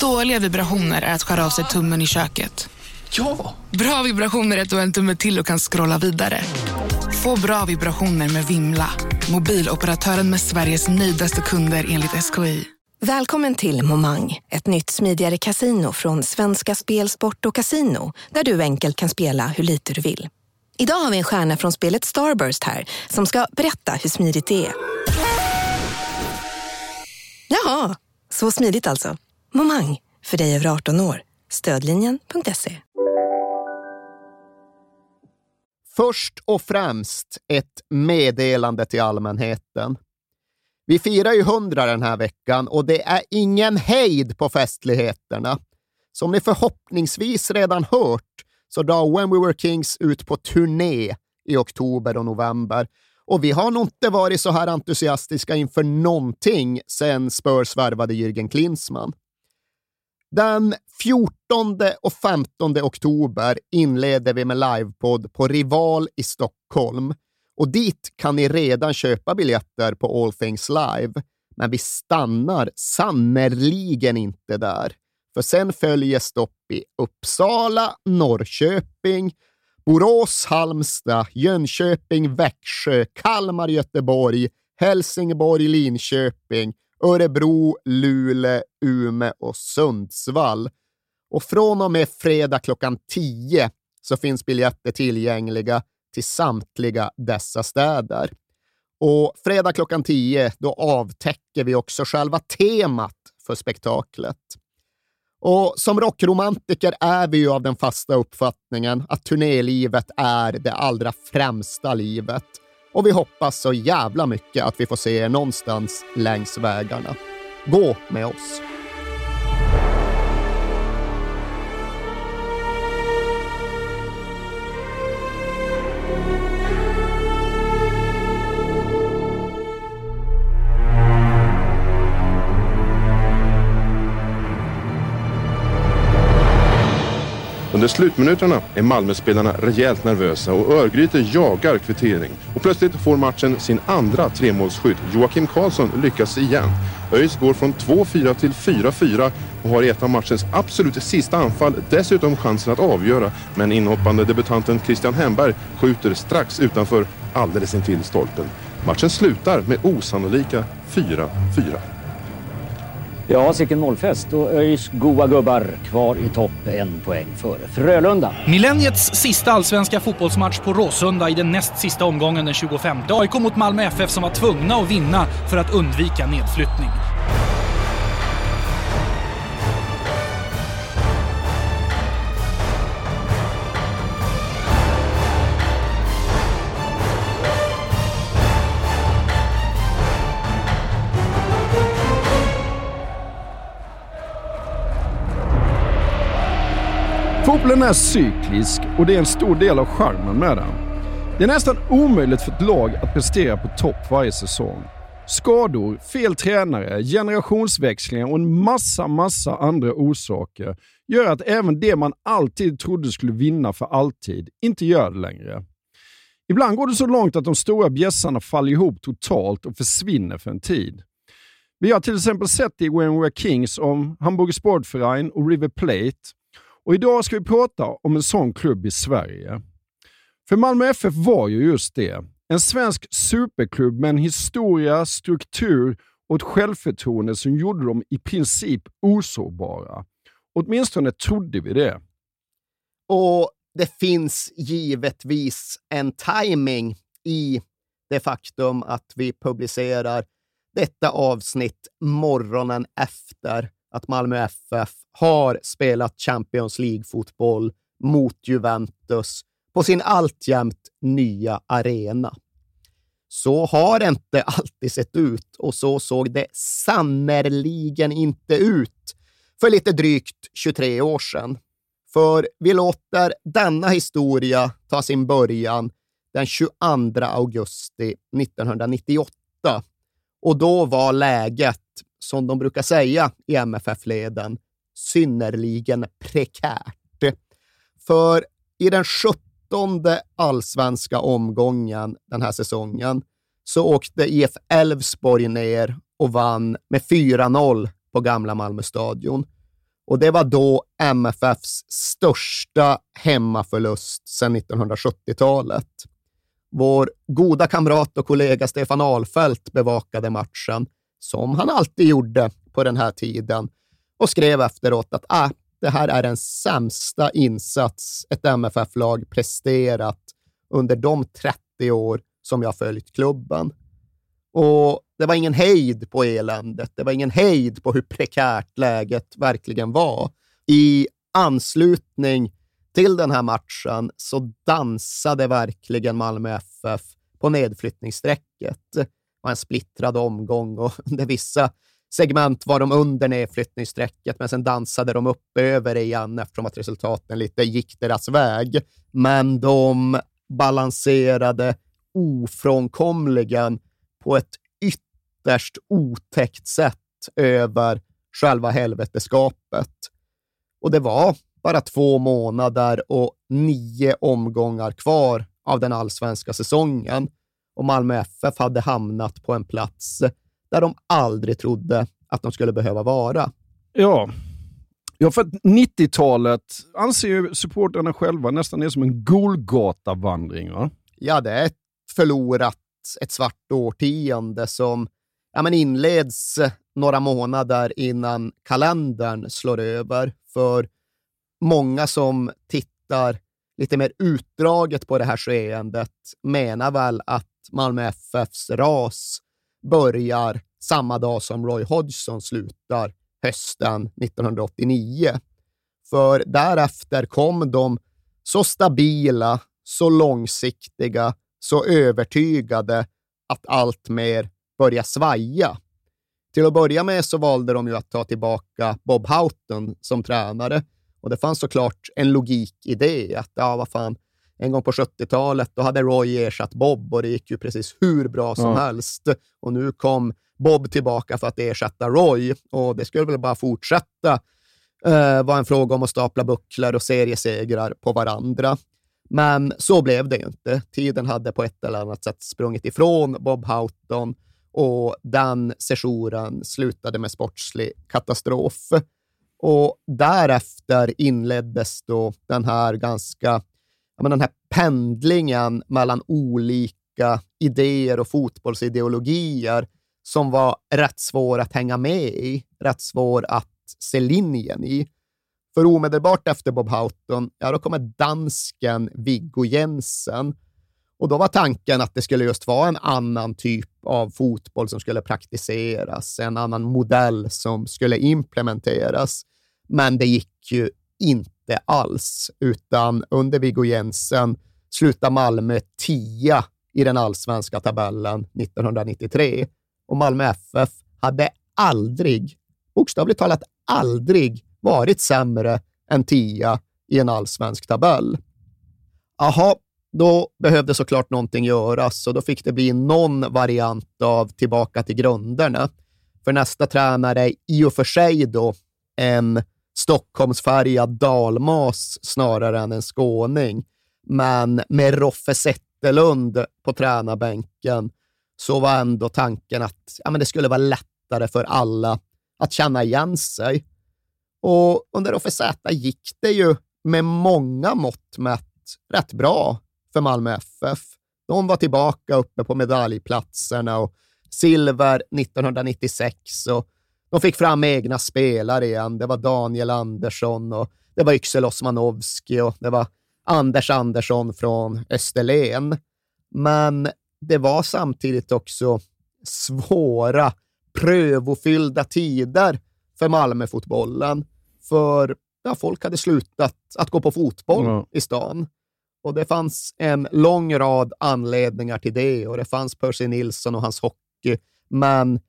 Dåliga vibrationer är att skära av sig tummen i köket. Ja! Bra vibrationer är att du har en tumme till och kan scrolla vidare. Få bra vibrationer med Vimla. Mobiloperatören med Sveriges nöjdaste kunder enligt SKI. Välkommen till Momang, ett nytt smidigare casino från Svenska Spel, Sport och Casino där du enkelt kan spela hur lite du vill. Idag har vi en stjärna från spelet Starburst här som ska berätta hur smidigt det är. Jaha, så smidigt alltså. Momang, för dig över 18 år. Stödlinjen.se. Först och främst ett meddelande till allmänheten. Vi firar ju hundra den här veckan och det är ingen hejd på festligheterna. Som ni förhoppningsvis redan hört så drar When We Were Kings ut på turné i oktober och november. Och vi har nog inte varit så här entusiastiska inför någonting sedan Spurs värvade Jürgen Klinsmann. Den 14 och 15 oktober inleder vi med livepodd på Rival i Stockholm och dit kan ni redan köpa biljetter på All Things Live. Men vi stannar sannerligen inte där. För sen följer stopp i Uppsala, Norrköping, Borås, Halmstad, Jönköping, Växjö, Kalmar, Göteborg, Helsingborg, Linköping, Örebro, Luleå, Umeå och Sundsvall. Och från och med fredag klockan 10 så finns biljetter tillgängliga till samtliga dessa städer. Och fredag klockan 10 då avtäcker vi också själva temat för spektaklet. Och som rockromantiker är vi ju av den fasta uppfattningen att turnélivet är det allra främsta livet. Och vi hoppas så jävla mycket att vi får se er någonstans längs vägarna. Gå med oss! Under slutminuterna är Malmöspelarna rejält nervösa och Örgryte jagar kvittering. Och plötsligt får matchen sin andra tremålsskytt. Joakim Karlsson lyckas igen. ÖIS går från 2-4 till 4-4 och har i ett av matchens absolut sista anfall dessutom chansen att avgöra. Men inhoppande debutanten Christian Hemberg skjuter strax utanför alldeles intill stolpen. Matchen slutar med osannolika 4-4. Ja, sicken målfest och ÖIS goa gubbar kvar i topp en poäng före Frölunda. Millenniets sista allsvenska fotbollsmatch på Råsunda i den näst sista omgången den 25. AIK mot Malmö FF som var tvungna att vinna för att undvika nedflyttning. Fotbollen är cyklisk och det är en stor del av charmen med den. Det är nästan omöjligt för ett lag att prestera på topp varje säsong. Skador, fel tränare, generationsväxlingar och en massa, massa andra orsaker gör att även det man alltid trodde skulle vinna för alltid inte gör det längre. Ibland går det så långt att de stora bjässarna faller ihop totalt och försvinner för en tid. Vi har till exempel sett det i When We Were Kings om Hamburger Sportverein och River Plate och idag ska vi prata om en sån klubb i Sverige. För Malmö FF var ju just det. En svensk superklubb med en historia, struktur och ett självförtroende som gjorde dem i princip osårbara. Åtminstone trodde vi det. Och det finns givetvis en timing i det faktum att vi publicerar detta avsnitt morgonen efter att Malmö FF har spelat Champions League-fotboll mot Juventus på sin alltjämt nya arena. Så har det inte alltid sett ut och så såg det sannerligen inte ut för lite drygt 23 år sedan. För vi låter denna historia ta sin början den 22 augusti 1998. Och då var läget som de brukar säga i MFF-leden, synnerligen prekärt. För i den sjuttonde allsvenska omgången den här säsongen så åkte IF Elfsborg ner och vann med 4-0 på gamla Malmö stadion. Och det var då MFFs största hemmaförlust sedan 1970-talet. Vår goda kamrat och kollega Stefan Ahlfeldt bevakade matchen, som han alltid gjorde på den här tiden, och skrev efteråt att ah, det här är den sämsta insats ett MFF-lag presterat under de 30 år som jag följt klubben. Och det var ingen hejd på eländet. Det var ingen hejd på hur prekärt läget verkligen var. I anslutning till den här matchen så dansade verkligen Malmö FF på nedflyttningsstrecket. Det var en splittrad omgång och under vissa segment var de under nedflyttningsstrecket, men sen dansade de upp över igen eftersom att resultaten lite gick deras väg. Men de balanserade ofrånkomligen på ett ytterst otäckt sätt över själva helveteskapet. Och det var bara två månader och nio omgångar kvar av den allsvenska säsongen och Malmö FF hade hamnat på en plats där de aldrig trodde att de skulle behöva vara. Ja, ja för 90-talet anser ju supporterna själva nästan är som en Golgata-vandring. Ja, det är ett förlorat, ett svart årtionde som ja, men inleds några månader innan kalendern slår över. För många som tittar lite mer utdraget på det här skeendet menar väl att Malmö FFs ras börjar samma dag som Roy Hodgson slutar hösten 1989. För därefter kom de så stabila, så långsiktiga, så övertygade att allt mer börja svaja. Till att börja med så valde de ju att ta tillbaka Bob Houghton som tränare och det fanns såklart en logik i det. Att ja, vad fan, en gång på 70-talet då hade Roy ersatt Bob och det gick ju precis hur bra som ja. helst. Och nu kom Bob tillbaka för att ersätta Roy och det skulle väl bara fortsätta uh, vara en fråga om att stapla bucklor och seriesegrar på varandra. Men så blev det ju inte. Tiden hade på ett eller annat sätt sprungit ifrån Bob Houghton och den sessionen slutade med sportslig katastrof. Och därefter inleddes då den här ganska, men den här pendlingen mellan olika idéer och fotbollsideologier som var rätt svår att hänga med i, rätt svår att se linjen i. För omedelbart efter Bob Houghton, ja, då kommer dansken Viggo Jensen. Och då var tanken att det skulle just vara en annan typ av fotboll som skulle praktiseras, en annan modell som skulle implementeras. Men det gick ju inte alls, utan under Viggo Jensen slutar Malmö tia i den allsvenska tabellen 1993 och Malmö FF hade aldrig, bokstavligt talat aldrig, varit sämre än tia i en allsvensk tabell. Aha, då behövde såklart någonting göras och då fick det bli någon variant av tillbaka till grunderna. För nästa tränare, i och för sig då en Stockholmsfärgad dalmas snarare än en skåning, men med Roffe Zetterlund på tränarbänken så var ändå tanken att ja, men det skulle vara lättare för alla att känna igen sig. Och under Roffe gick det ju med många mått mätt rätt bra för Malmö FF. De var tillbaka uppe på medaljplatserna och silver 1996 och de fick fram egna spelare igen. Det var Daniel Andersson och det var Yxel Osmanowski och det var Anders Andersson från Österlen. Men det var samtidigt också svåra, prövofyllda tider för Malmöfotbollen. För ja, folk hade slutat att gå på fotboll mm. i stan. Och det fanns en lång rad anledningar till det och det fanns Percy Nilsson och hans hockey. Men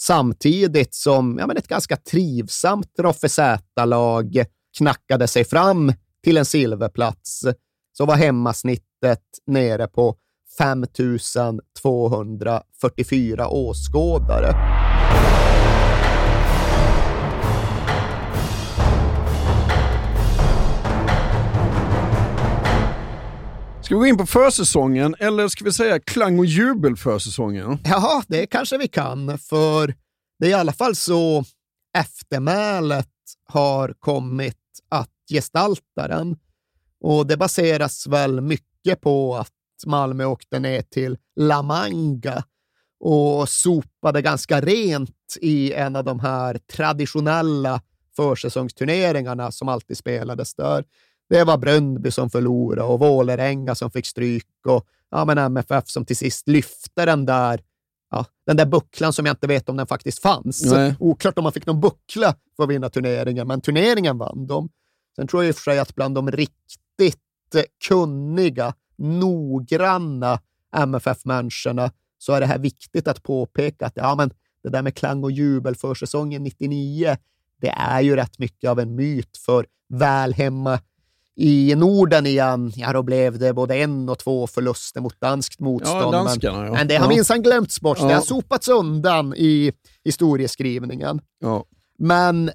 samtidigt som ja, men ett ganska trivsamt Roffe Z-lag knackade sig fram till en silverplats så var hemmasnittet nere på 5 244 åskådare. Ska vi gå in på försäsongen eller ska vi säga klang och jubel försäsongen? Ja, det kanske vi kan, för det är i alla fall så eftermälet har kommit att gestalta den. Och det baseras väl mycket på att Malmö åkte ner till La Manga och sopade ganska rent i en av de här traditionella försäsongsturneringarna som alltid spelades där. Det var Bröndby som förlorade och Vålerenga som fick stryk och ja, men MFF som till sist lyfte den där, ja, den där bucklan som jag inte vet om den faktiskt fanns. Nej. Oklart om man fick någon buckla för att vinna turneringen, men turneringen vann de. Sen tror jag i och för sig att bland de riktigt kunniga, noggranna MFF-människorna så är det här viktigt att påpeka att ja, men det där med klang och jubel för säsongen 99, det är ju rätt mycket av en myt för väl hemma i Norden igen, ja då blev det både en och två förluster mot danskt motstånd. Ja, danskarna, ja. Men det har Ja. minsann glömts bort. Det Ja. har sopats undan i historieskrivningen. Men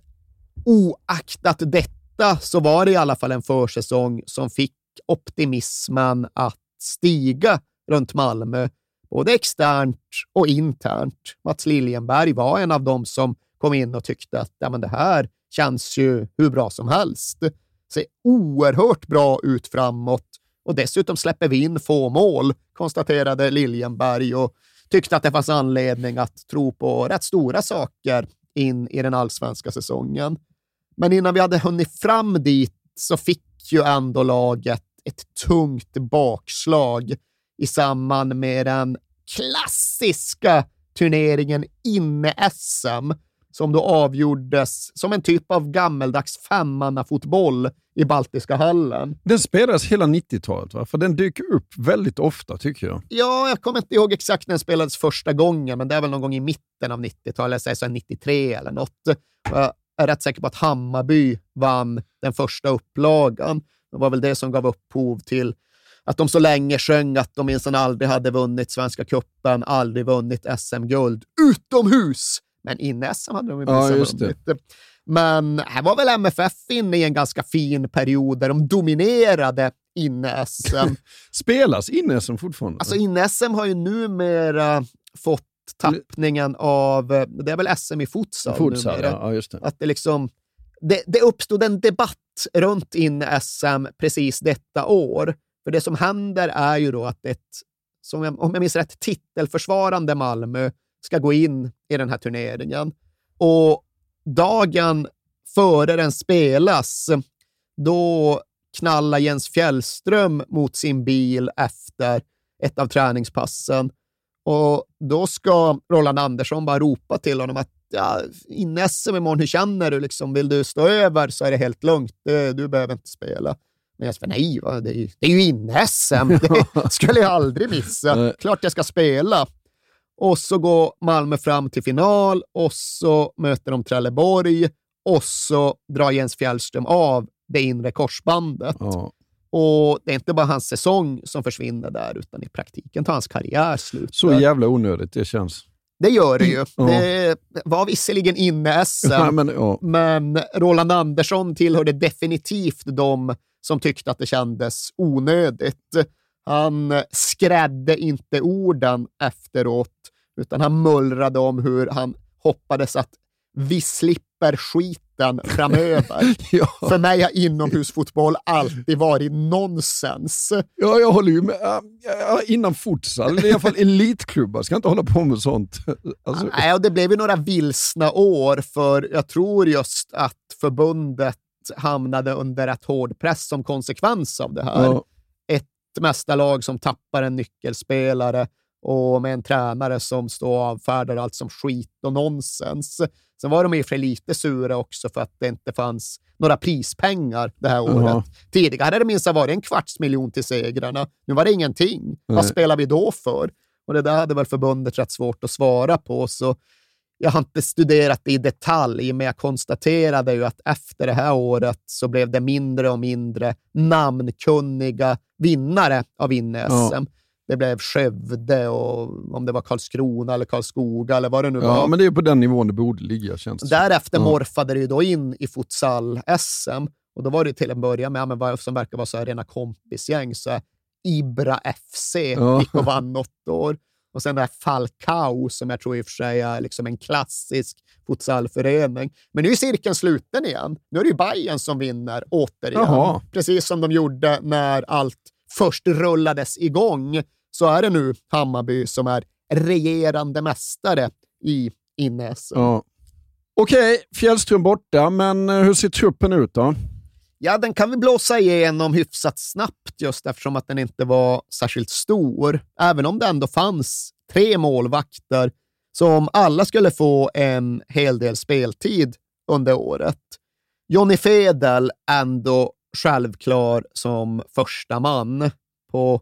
oaktat detta så var det i alla fall en försäsong som fick optimismen att stiga runt Malmö, både externt och internt. Mats Liljenberg var en av dem som kom in och tyckte att ja, men det här känns ju hur bra som helst se oerhört bra ut framåt och dessutom släpper vi in få mål, konstaterade Liljenberg och tyckte att det fanns anledning att tro på rätt stora saker in i den allsvenska säsongen. Men innan vi hade hunnit fram dit så fick ju ändå laget ett tungt bakslag i samband med den klassiska turneringen inne-SM som då avgjordes som en typ av gammeldags femmannafotboll i Baltiska hallen. Den spelades hela 90-talet, va? för den dyker upp väldigt ofta tycker jag. Ja, jag kommer inte ihåg exakt när den spelades första gången, men det är väl någon gång i mitten av 90-talet, säg så här 93 eller något. Jag är rätt säker på att Hammarby vann den första upplagan. Det var väl det som gav upphov till att de så länge sjöng att de minsann aldrig hade vunnit Svenska cupen, aldrig vunnit SM-guld utomhus. Men inne-SM hade de ju Ja, just det. Men här var väl MFF inne i en ganska fin period där de dominerade inne-SM. Spelas in som fortfarande? Alltså inne-SM har ju numera fått tappningen av, det är väl SM i futsal, Futsal, numera. ja, just det. Att det liksom, det, det uppstod en debatt runt inne-SM precis detta år. För det som händer är ju då att ett, som jag, om jag minns rätt, titelförsvarande Malmö ska gå in i den här turneringen. Och dagen före den spelas, då knallar Jens Fjällström mot sin bil efter ett av träningspassen. Och då ska Roland Andersson bara ropa till honom att ja, in SM imorgon, hur känner du? Liksom, vill du stå över så är det helt lugnt. Det- Du behöver inte spela. Men jag sa, nej, va? det är ju, det är ju in-SM. Det skulle jag aldrig missa. Klart jag ska spela. Och så går Malmö fram till final och så möter de Trelleborg och så drar Jens Fjällström av det inre korsbandet. Ja. Och det är inte bara hans säsong som försvinner där, utan i praktiken tar hans karriär slut. Så jävla onödigt det känns. Det gör det ju. Ja. Det var visserligen inne-SM, Nej, men, ja. men Roland Andersson tillhörde definitivt de som tyckte att det kändes onödigt. Han skrädde inte orden efteråt, utan han mullrade om hur han hoppades att vi slipper skiten framöver. Ja. För mig har inomhusfotboll alltid varit nonsens. ja, jag håller ju med. Innan futsal, i alla fall elitklubbar, ska inte hålla på med sånt. Alltså, Nej, och det blev ju några vilsna år, för jag tror just att förbundet hamnade under rätt hård press som konsekvens av det här. ja. Ett mästarlag som tappar en nyckelspelare och med en tränare som står och avfärdar allt som skit och nonsens. Sen var de i och för sig lite sura också för att det inte fanns några prispengar det här året. Jaha. Tidigare hade det minst varit en kvarts miljon till segrarna. Nu var det ingenting. Vad Nej. spelar vi då för? Och det där hade väl förbundet rätt svårt att svara på, så jag har inte studerat det i detalj, men jag konstaterade ju att efter det här året så blev det mindre och mindre namnkunniga vinnare av inne-SM. Ja. Det blev Skövde och om det var Karlskrona eller Karlskoga eller vad det nu ja, var. men det är på den nivån det borde ligga känns det. Därefter Ja. morfade det ju då in i futsal-SM och då var det till en början med, ja, men vad som verkar vara så här rena kompisgäng, så här Ibra FC Ja. gick och vann något år. Och sen är Falcao som jag tror i och för sig är liksom en klassisk futsalförening. Men nu är cirkeln sluten igen. Nu är det ju Bayern som vinner återigen. Jaha. Precis som de gjorde när allt först rullades igång så är det nu Hammarby som är regerande mästare i Innes. Ja. Okej, Fjällström borta, men eh, hur ser truppen ut då? Ja, den kan vi blåsa igenom hyfsat snabbt just eftersom att den inte var särskilt stor. Även om det ändå fanns tre målvakter som alla skulle få en hel del speltid under året. Johnny Fedel ändå självklar som första man. På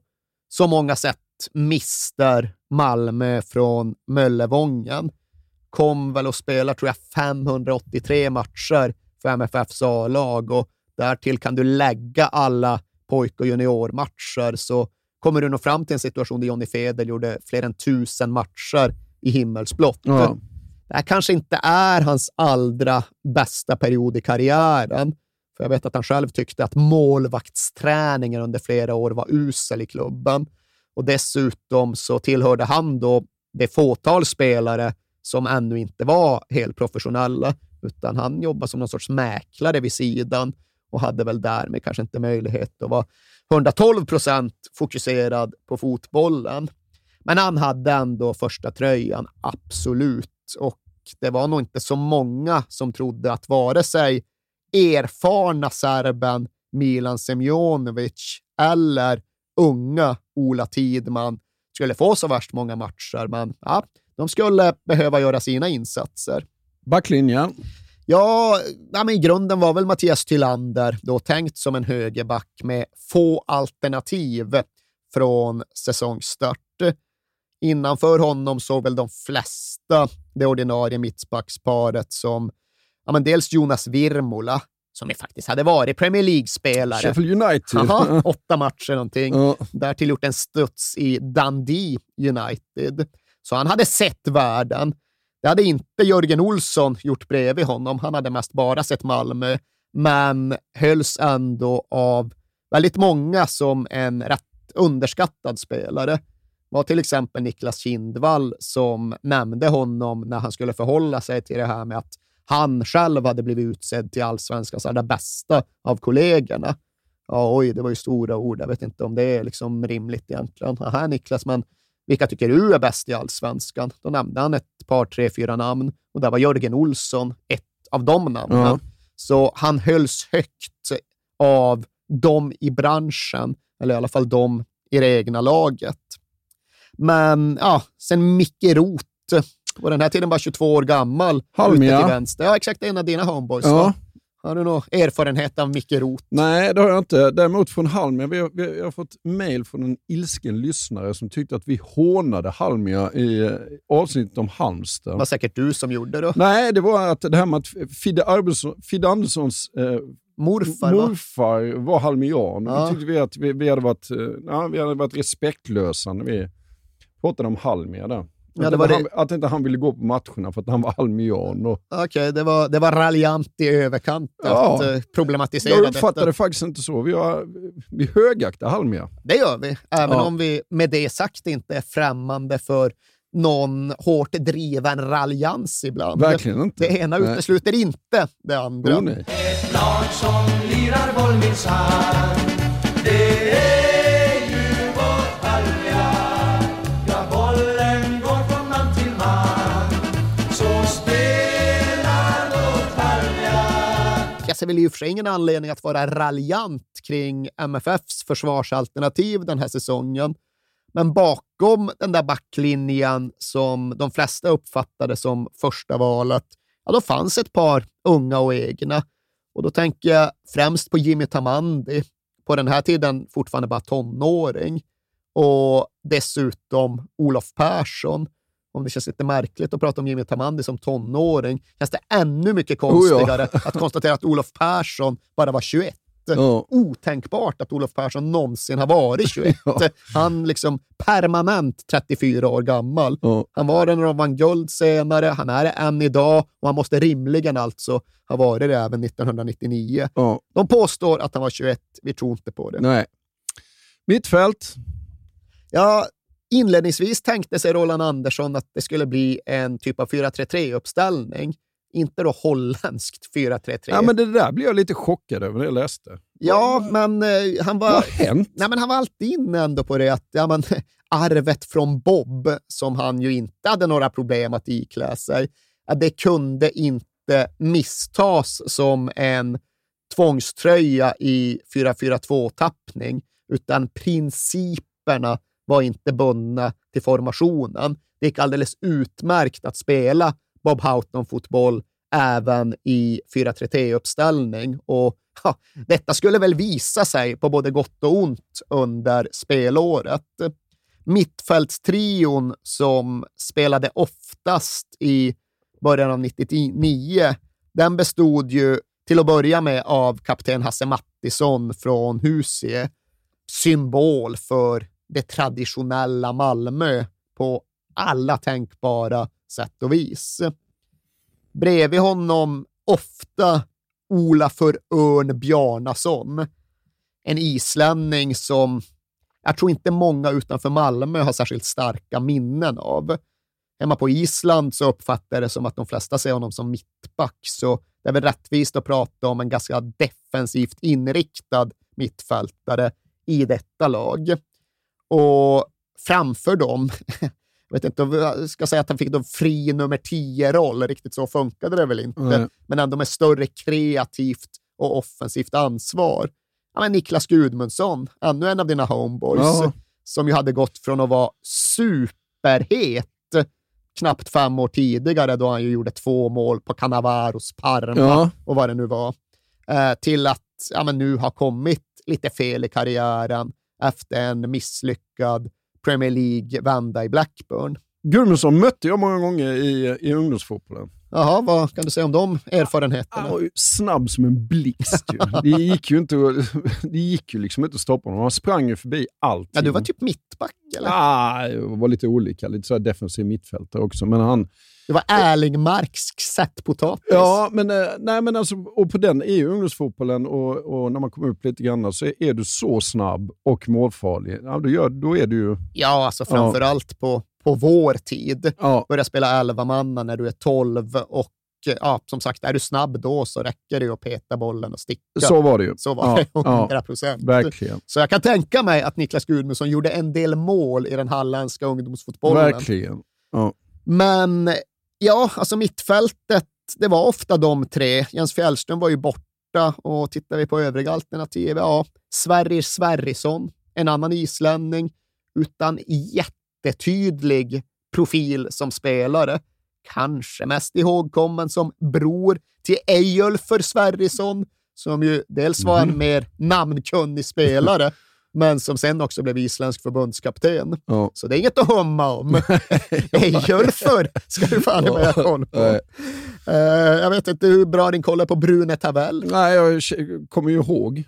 så många sätt mister Malmö från Möllevången. Kom väl och spelar, tror jag, 583 matcher för MFFs A-lag och därtill kan du lägga alla pojk och juniormatcher så kommer du nog fram till en situation där Jonny Fedel gjorde fler än tusen matcher i himmelsblått. Ja. Det här kanske inte är hans allra bästa period i karriären. För jag vet att han själv tyckte att målvaktsträningen under flera år var usel i klubben. Och dessutom så tillhörde han då det fåtal spelare som ännu inte var helt professionella, utan han jobbade som någon sorts mäklare vid sidan och hade väl därmed kanske inte möjlighet att vara 112 procent fokuserad på fotbollen. Men han hade ändå första tröjan, absolut. Och det var nog inte så många som trodde att vare sig erfarna serben Milan Semjonovic eller unga Ola Tidman skulle få så värst många matcher, men ja, de skulle behöva göra sina insatser. Backlinjen? Ja, ja men i grunden var väl Mattias Tylander då tänkt som en högerback med få alternativ från säsongstart. Innanför honom såg väl de flesta det ordinarie mittbacksparet som ja, men dels Jonas Virmola, som ju faktiskt hade varit Premier League-spelare. Sheffield United. Aha, åtta matcher någonting. Ja. Därtill gjort en studs i Dundee United. Så han hade sett världen. Det hade inte Jörgen Olsson gjort bredvid honom. Han hade mest bara sett Malmö, men hölls ändå av väldigt många som en rätt underskattad spelare. Det var till exempel Niklas Kindvall som nämnde honom när han skulle förhålla sig till det här med att han själv hade blivit utsedd till allsvenskans allra bästa av kollegorna. Ja, oj, det var ju stora ord. Jag vet inte om det är liksom rimligt egentligen. Aha, Niklas, men vilka tycker du är bäst i allsvenskan? Då nämnde han ett par, tre, fyra namn och där var Jörgen Olsson ett av de namnen. Ja. Så han hölls högt av dem i branschen, eller i alla fall de i det egna laget. Men ja, sen Micke Roth, och den här tiden var 22 år gammal, Halmia. ute till vänster. Ja, exakt. En av dina homeboys. Ja. Va? Har du någon erfarenhet av Micke Roth? Nej, det har jag inte. Däremot från Halmia. Vi har, vi har fått mail från en ilsken lyssnare som tyckte att vi hånade Halmia i eh, avsnittet om Halmstad. Det var säkert du som gjorde det. Nej, det var att det här med att Fidde, Arvidsson, Fidde Anderssons eh, Morfar, va? morfar var halmian. Ja. Vi tyckte vi att vi, vi, hade varit, eh, ja, vi hade varit respektlösa när vi pratade om Halmia där. Ja, att, det var inte det. Han, att inte han ville gå på matcherna för att han var halmian. Och, Okej, det, var, det var raljant i överkant Ja. att eh, problematisera jag uppfattade detta. det faktiskt inte så. Vi, har, vi högaktar Halmia. Det gör vi, även Ja. om vi med det sagt inte är främmande för någon hårt driven raljans ibland. Verkligen inte. Det ena Nej. utesluter inte det andra. Oh, nej. lag som lirar boll minsann Halmia ser väl i och för sig ingen anledning att vara raljant kring MFFs försvarsalternativ den här säsongen. Men bakom den där backlinjen som de flesta uppfattade som första valet, ja, då fanns ett par unga och egna. Och då tänker jag främst på Jimmy Tamandi, på den här tiden fortfarande bara tonåring. Och dessutom Olof Persson. Om det känns lite märkligt att prata om Jimmy Tamandi som tonåring, känns det ännu mycket Oh ja. konstigare att konstatera att Olof Persson bara var 21. Ja. Otänkbart att Olof Persson någonsin har varit 21. Ja. Han liksom permanent 34 år gammal. Ja. Han var det när de vann guld senare, han är det än idag och han måste rimligen alltså ha varit det även 1999. Ja. De påstår att han var 21, vi tror inte på det. Nej. Mittfält. Ja, Inledningsvis tänkte sig Roland Andersson att det skulle bli en typ av 4-3-3-uppställning. Inte då holländskt 4-3-3. Ja, men det där blev jag lite chockad över när jag läste. Ja, men eh, han var... Vad har hänt? Nej, men han var alltid inne ändå på det att ja, men, arvet från Bob, som han ju inte hade några problem att iklä sig, att det kunde inte misstas som en tvångströja i 4-4-2-tappning, utan principerna var inte bundna till formationen. Det gick alldeles utmärkt att spela Bob Houghton-fotboll även i 4-3-3-uppställning. Och ja, detta skulle väl visa sig på både gott och ont under spelåret. Mittfältstrion som spelade oftast i början av 99, den bestod ju till att börja med av kapten Hasse Mattisson från Husie, symbol för det traditionella Malmö på alla tänkbara sätt och vis. Bredvid honom ofta Olafur Örn Bjarnason, en islänning som jag tror inte många utanför Malmö har särskilt starka minnen av. Hemma på Island så uppfattar jag det som att de flesta ser honom som mittback, så det är väl rättvist att prata om en ganska defensivt inriktad mittfältare i detta lag. Och framför dem, jag vet inte om jag ska säga att han fick då fri nummer 10-roll, riktigt så funkade det väl inte, Nej. men ändå med större kreativt och offensivt ansvar. Ja, men Niklas Gudmundsson, ännu en av dina homeboys, Ja. som ju hade gått från att vara superhet knappt fem år tidigare, då han ju gjorde två mål på Cannavaros Parma Ja. och vad det nu var, eh, till att ja, men nu ha kommit lite fel i karriären efter en misslyckad Premier League-vända i Blackburn. Gudmundsson mötte jag många gånger i, i ungdomsfotbollen. Jaha, vad kan du säga om de erfarenheterna? Han var ju snabb som en blixt. Det, gick ju inte, det gick ju liksom inte att stoppa honom. Han sprang ju förbi allt. Ja, du var typ mittback, eller? Ah, jag var lite olika, lite så defensiv mittfältare också. Men han, Det var Erlingmarksk sättpotatis. ja, men, eh, nej, men alltså, och på den är ju ungdomsfotbollen och, och när man kommer upp lite grann så är du så snabb och målfarlig, ja, då, gör, då är du ju... Ja, alltså framförallt på, på vår tid. Ja, Börja spela 11 manna när du är 12 och ja, som sagt, är du snabb då så räcker det ju att peta bollen och sticka. så var det ju. Så var det, ja, 100 procent. Verkligen. Så jag kan tänka mig att Niklas Gudmundsson gjorde en del mål i den halländska ungdomsfotbollen. Verkligen. Ja. Men ja, alltså mittfältet, det var ofta de tre. Jens Fjällström var ju borta och tittar vi på övriga alternativ, ja, Sverrir Sverrisson, en annan islänning utan jättetydlig profil som spelare. Kanske mest ihågkommen som bror till Eyjulfur Sverrisson, som ju dels var en mer namnkunnig spelare, men som sen också blev isländsk förbundskapten. Ja. Så det är inget att humma om. Eyjulfur ska du fan med ha koll på. Eh, jag vet inte hur bra din koll är på Brune Tavell. Nej, jag kommer ju ihåg.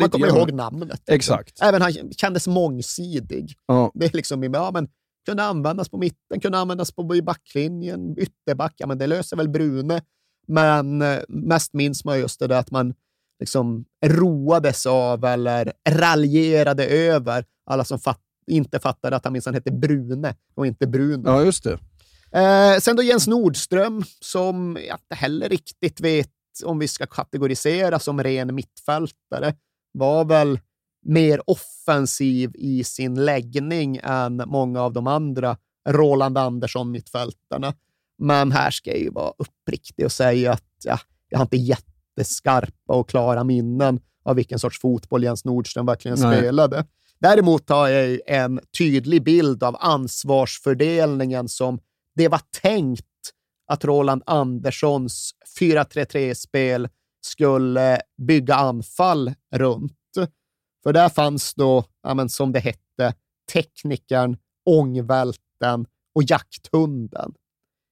Man kommer ihåg namnet. Exakt. Även han kändes mångsidig. Ja. Det är liksom, ja, men, kunde användas på mitten, kunde användas på backlinjen, ytterback, ja men det löser väl Brune. Men eh, mest minns man just det där att man liksom roades av eller raljerade över alla som fatt, inte fattade att han minsann hette Brune och inte Bruno. ja, just det. Eh, sen då Jens Nordström, som jag inte heller riktigt vet om vi ska kategorisera som ren mittfältare, var väl mer offensiv i sin läggning än många av de andra Roland Andersson-mittfältarna. Men här ska jag ju vara uppriktig och säga att ja, jag har inte jätteskarpa och klara minnen av vilken sorts fotboll Jens Nordström verkligen Nej. spelade. Däremot har jag en tydlig bild av ansvarsfördelningen som det var tänkt att Roland Anderssons 4-3-3-spel skulle bygga anfall runt. För där fanns då, ja, som det hette, teknikern, ångvälten och jakthunden.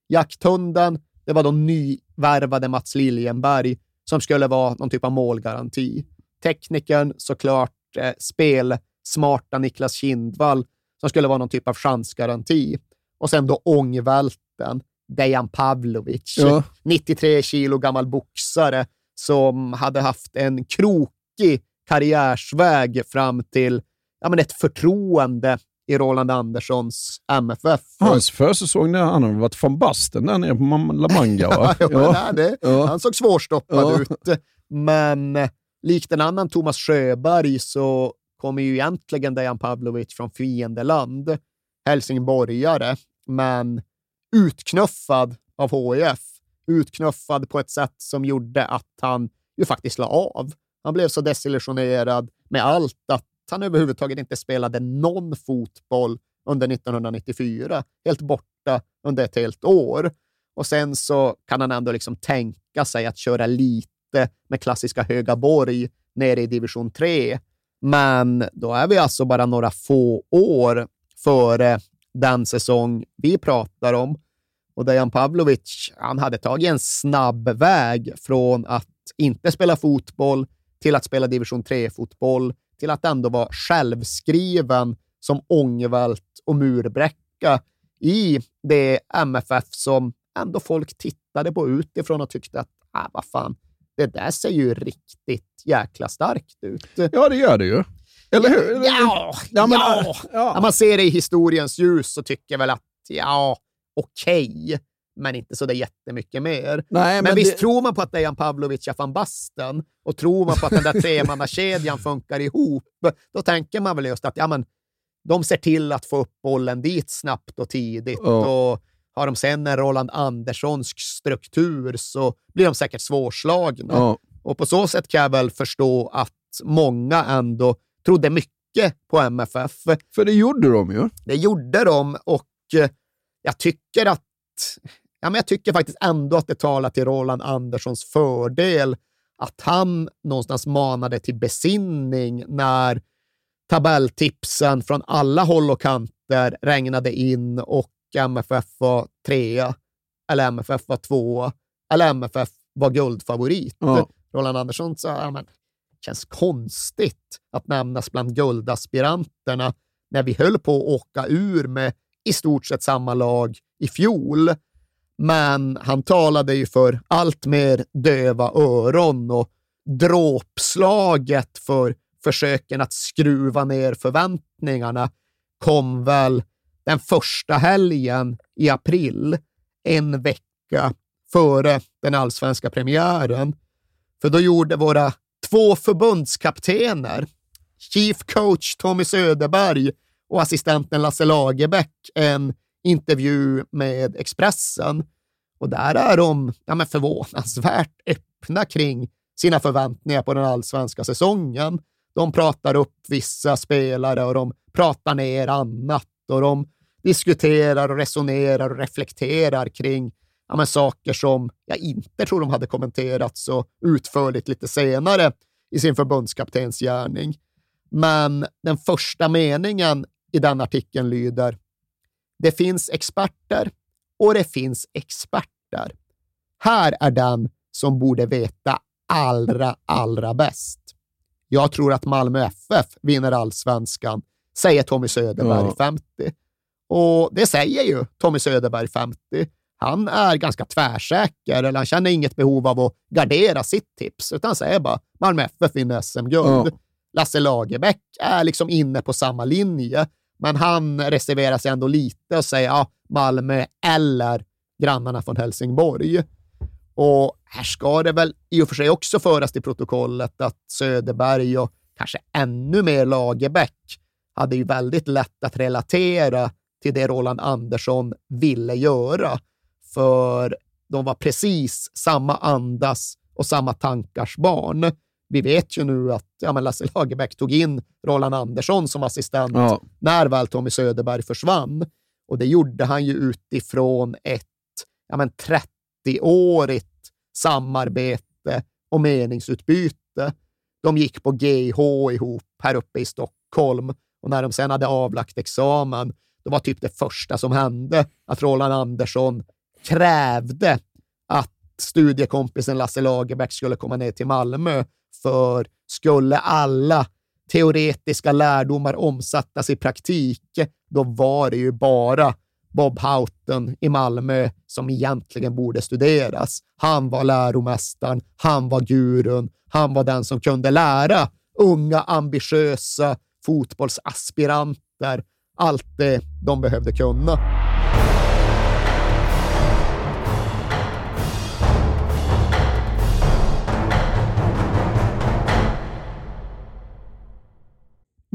Jakthunden, det var de nyvärvade Mats Liljenberg som skulle vara någon typ av målgaranti. Teknikern såklart eh, spelsmarta Niklas Kindvall som skulle vara någon typ av chansgaranti. Och sen då ångvälten, Dejan Pavlovic, Ja. 93 kilo gammal boxare som hade haft en krokig karriärsväg fram till ja, men ett förtroende i Roland Anderssons MFF. Hans försäsong när han har varit från Basten där nere på La Manga. Va? ja, ja. Det, Ja. Han såg svårstoppad ut. Men eh, likt en annan Thomas Sjöberg så kommer ju egentligen Dejan Pavlovic från fiendeland, helsingborgare, men utknuffad av HIF. Utknuffad på ett sätt som gjorde att han ju faktiskt la av. Han blev så desillusionerad med allt att han överhuvudtaget inte spelade någon fotboll under 1994. Helt borta under ett helt år. Och sen så kan han ändå liksom tänka sig att köra lite med klassiska Högaborg nere i division 3. Men då är vi alltså bara några få år före den säsong vi pratar om. Och Dejan Pavlovic, han hade tagit en snabb väg från att inte spela fotboll till att spela division 3-fotboll, till att ändå vara självskriven som ångvält och murbräcka i det MFF som ändå folk tittade på utifrån och tyckte att, ah, vad fan, det där ser ju riktigt jäkla starkt ut. Ja, det gör det ju. Eller hur? Ja, Ja, men, ja. äh, När ja. man ser det i historiens ljus så tycker jag väl att, ja, okej, men inte så det jättemycket mer. Nej, Men, men visst det- tror man på att Dejan Pavlovic är van Basten och tror man på att den där tremannakedjan funkar ihop, då tänker man väl just att ja, men, de ser till att få upp bollen dit snabbt och tidigt. Ja. Och har de sen en Roland Anderssonsk struktur så blir de säkert svårslagna. Ja. Och på så sätt kan jag väl förstå att många ändå trodde mycket på MFF. För det gjorde de ju. Det gjorde de och eh, jag tycker att ja, men jag tycker faktiskt ändå att det talar till Roland Anderssons fördel att han någonstans manade till besinning när tabelltipsen från alla håll och kanter regnade in och MFF var trea, eller MFF var tvåa, eller MFF var guldfavorit. Ja. Roland Andersson sa, ja, men, det känns konstigt att nämnas bland guldaspiranterna när vi höll på att åka ur med i stort sett samma lag i fjol. Men han talade ju för allt mer döva öron och dråpslaget för försöken att skruva ner förväntningarna kom väl den första helgen i april, en vecka före den allsvenska premiären. För då gjorde våra två förbundskaptener, chief coach Tommy Söderberg och assistenten Lasse Lagerbäck, en intervju med Expressen. Och där är de ja, men förvånansvärt öppna kring sina förväntningar på den allsvenska säsongen. De pratar upp vissa spelare och de pratar ner annat och de diskuterar och resonerar och reflekterar kring ja, men saker som jag inte tror de hade kommenterat så utförligt lite senare i sin förbundskaptens gärning. Men den första meningen i den artikeln lyder Det finns experter och det finns experter. Här är den som borde veta allra, allra bäst. Jag tror att Malmö FF vinner allsvenskan, säger Tommy Söderberg, Ja. 50. Och det säger ju Tommy Söderberg, 50. Han är ganska tvärsäker, eller han känner inget behov av att gardera sitt tips, utan säger bara Malmö FF vinner SM-guld. Ja. Lasse Lagerbäck är liksom inne på samma linje, men han reserverar sig ändå lite och säger ja, Malmö eller grannarna från Helsingborg. Och här ska det väl i och för sig också föras till protokollet att Söderberg och kanske ännu mer Lagerbäck hade ju väldigt lätt att relatera till det Roland Andersson ville göra. För de var precis samma andas och samma tankars barn. Vi vet ju nu att ja, men Lasse Lagerbäck tog in Roland Andersson som assistent Ja. när väl Tommy Söderberg försvann. Och det gjorde han ju utifrån ett ja, men 30-årigt samarbete och meningsutbyte. De gick på GH ihop här uppe i Stockholm och när de sen hade avlagt examen, då var typ det första som hände att Roland Andersson krävde att studiekompisen Lasse Lagerbäck skulle komma ner till Malmö, för skulle alla teoretiska lärdomar omsättas i praktik, då var det ju bara Bob Houghton i Malmö som egentligen borde studeras. Han var läromästaren, han var gurun, han var den som kunde lära unga ambitiösa fotbollsaspiranter allt det de behövde kunna.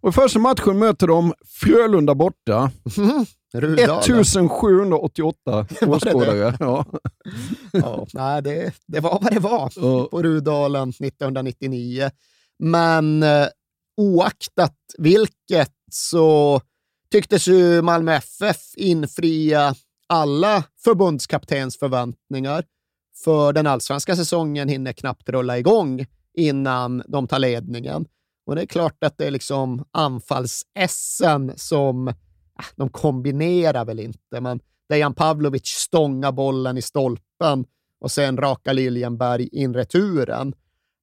Och första matchen möter de Frölunda borta. Rudala. 1788 åskådare. Ja. Ja, nej, det, det var vad det var Ja. på Rudalen 1999. Men eh, oaktat vilket så tycktes ju Malmö FF infria alla förbundskaptens förväntningar. För den allsvenska säsongen hinner knappt rulla igång innan de tar ledningen. Och det är klart att det är liksom anfalls-Essen som, äh, de kombinerar väl inte, men Dejan Pavlovic stångar bollen i stolpen och sen raka Liljenberg in returen.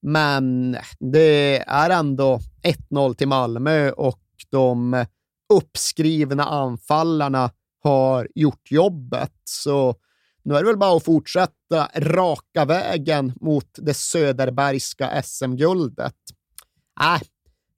Men det är ändå 1-0 till Malmö och de uppskrivna anfallarna har gjort jobbet. Så nu är det väl bara att fortsätta raka vägen mot det söderbergska SM-guldet. Äh,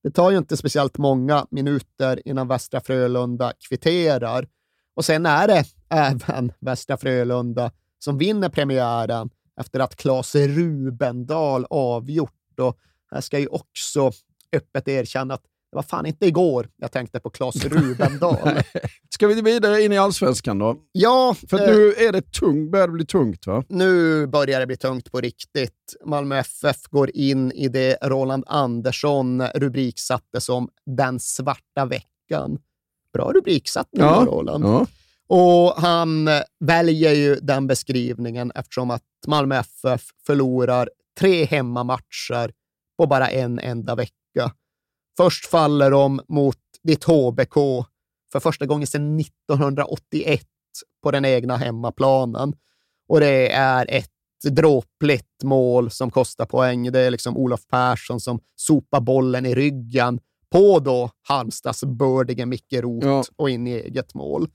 det tar ju inte speciellt många minuter innan Västra Frölunda kvitterar. Och sen är det även Västra Frölunda som vinner premiären efter att Claes Rubendal avgjort. Och här ska ju också öppet erkänna att det var fan inte igår jag tänkte på Claes Rubendal. Ska vi vidare in i allsvenskan då? Ja. För eh, nu är det tung, börjar det bli tungt va? Nu börjar det bli tungt på riktigt. Malmö FF går in i det Roland Andersson rubriksatte som “Den svarta veckan”. Bra rubriksatt ja, Roland. Ja. Och han väljer ju den beskrivningen eftersom att Malmö FF förlorar tre hemmamatcher på bara en enda vecka. Först faller de mot ditt HBK för första gången sedan 1981 på den egna hemmaplanen. Och det är ett dråpligt mål som kostar poäng. Det är liksom Olof Persson som sopar bollen i ryggen på då Halmstads bördige Micke Roth ja. och in i eget mål.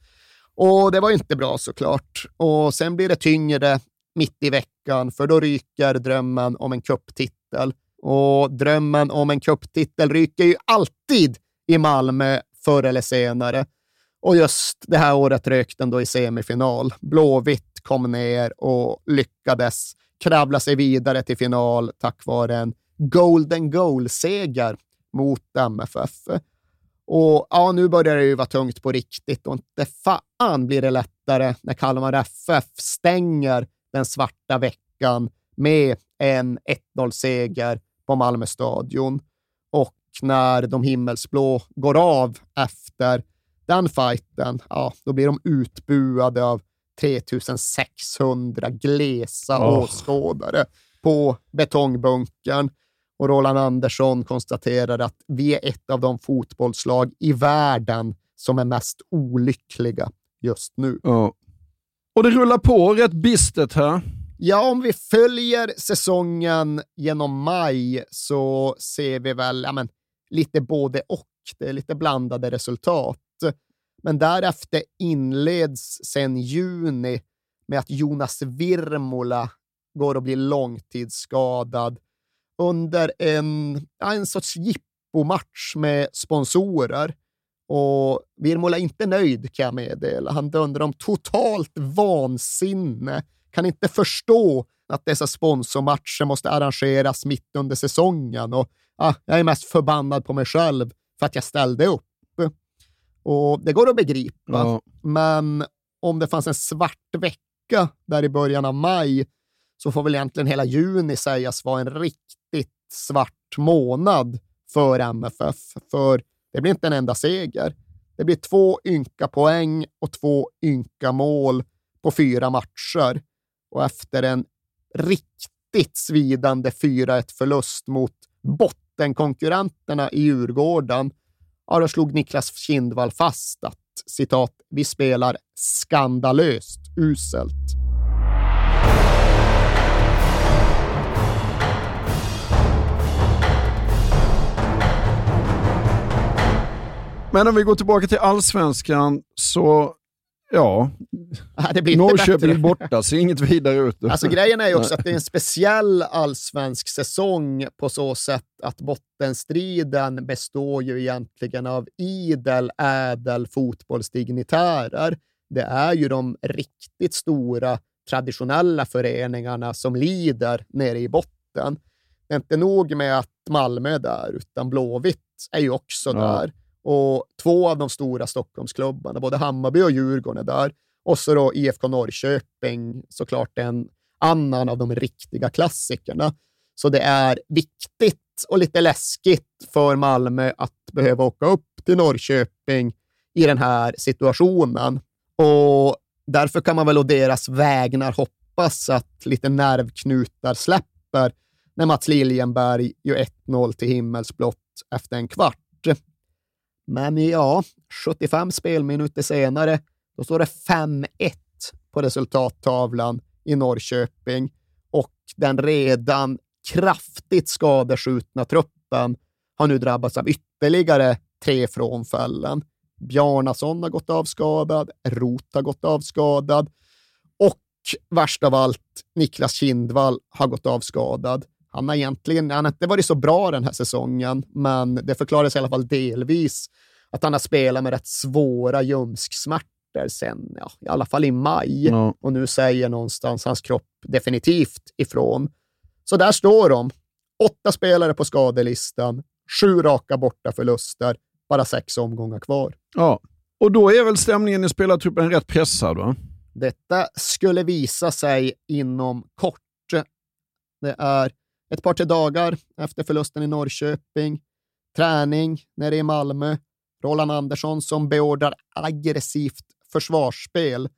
Och det var inte bra såklart. Och sen blir det tyngre mitt i veckan, för då ryker drömmen om en kupptitel. Och drömmen om en kupptitel ryker ju alltid i Malmö förr eller senare. Och just det här året rök den då i semifinal. Blåvitt kom ner och lyckades kravla sig vidare till final tack vare en golden goal-seger mot MFF. Och ja, nu börjar det ju vara tungt på riktigt och inte fan blir det lättare när Kalmar FF stänger den svarta veckan med en 1-0-seger på Malmö stadion. Och när de himmelsblå går av efter den fighten, ja, då blir de utbuade av 3600 glesa oh. åskådare på betongbunkern. Och Roland Andersson konstaterar att vi är ett av de fotbollslag i världen som är mest olyckliga just nu. Ja. Och det rullar på rätt bistert här. Ja, om vi följer säsongen genom maj så ser vi väl ja, men, lite både och. Det är lite blandade resultat. Men därefter inleds sen juni med att Jonas Virmola går och blir långtidsskadad under en, en sorts jippomatch med sponsorer. Och Virmola är inte nöjd kan jag meddela. Han dömde om totalt vansinne. Kan inte förstå att dessa sponsormatcher måste arrangeras mitt under säsongen. Och, ah, jag är mest förbannad på mig själv för att jag ställde upp. Och Det går att begripa, ja. men om det fanns en svart vecka där i början av maj så får väl egentligen hela juni sägas vara en riktigt svart månad för MFF. För det blir inte en enda seger. Det blir två ynka poäng och två ynka mål på fyra matcher. Och efter en riktigt svidande 4-1-förlust mot bottenkonkurrenterna i Djurgården, ja, då slog Niklas Kindvall fast att citat, vi spelar skandalöst uselt. Men om vi går tillbaka till allsvenskan så Ja, det blir Norrköping borta ser inget vidare ut. Alltså, grejen är ju också att det är en speciell allsvensk säsong på så sätt att bottenstriden består ju egentligen av idel, ädel fotbollsdignitärer. Det är ju de riktigt stora traditionella föreningarna som lider nere i botten. Det är inte nog med att Malmö är där, utan Blåvitt är ju också ja. där. Och två av de stora Stockholmsklubbarna, både Hammarby och Djurgården, är där. Och så då IFK Norrköping, såklart en annan av de riktiga klassikerna. Så det är viktigt och lite läskigt för Malmö att behöva åka upp till Norrköping i den här situationen. Och därför kan man väl å deras vägnar hoppas att lite nervknutar släpper när Mats Liljenberg gör 1-0 till himmelsblått efter en kvart. Men ja, 75 spelminuter senare, då står det 5-1 på resultattavlan i Norrköping och den redan kraftigt skadeskjutna truppen har nu drabbats av ytterligare tre frånfällen. Bjarnason har gått avskadad, Rot har gått avskadad och värst av allt, Niklas Kindvall har gått avskadad. Han har egentligen han har inte varit så bra den här säsongen, men det förklaras i alla fall delvis att han har spelat med rätt svåra ljumsksmärtor sen, ja, i alla fall i maj. Ja. Och nu säger någonstans hans kropp definitivt ifrån. Så där står de. Åtta spelare på skadelistan, sju raka borta förluster, bara sex omgångar kvar. Ja, och då är väl stämningen i spelartruppen rätt pressad va? Detta skulle visa sig inom kort. Det är ett par tre dagar efter förlusten i Norrköping, träning nere i Malmö, Roland Andersson som beordrar aggressivt försvarsspel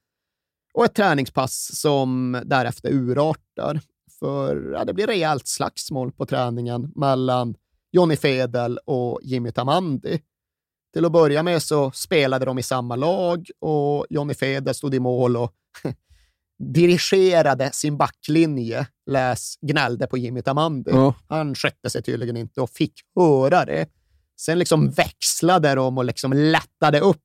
och ett träningspass som därefter urartar. För ja, det blir rejält slagsmål på träningen mellan Jonny Fedel och Jimmy Tamandi. Till att börja med så spelade de i samma lag och Jonny Fedel stod i mål och dirigerade sin backlinje, läs gnällde på Jimmy Tamandi. Ja. Han skötte sig tydligen inte och fick höra det. Sen liksom växlade de och liksom lättade upp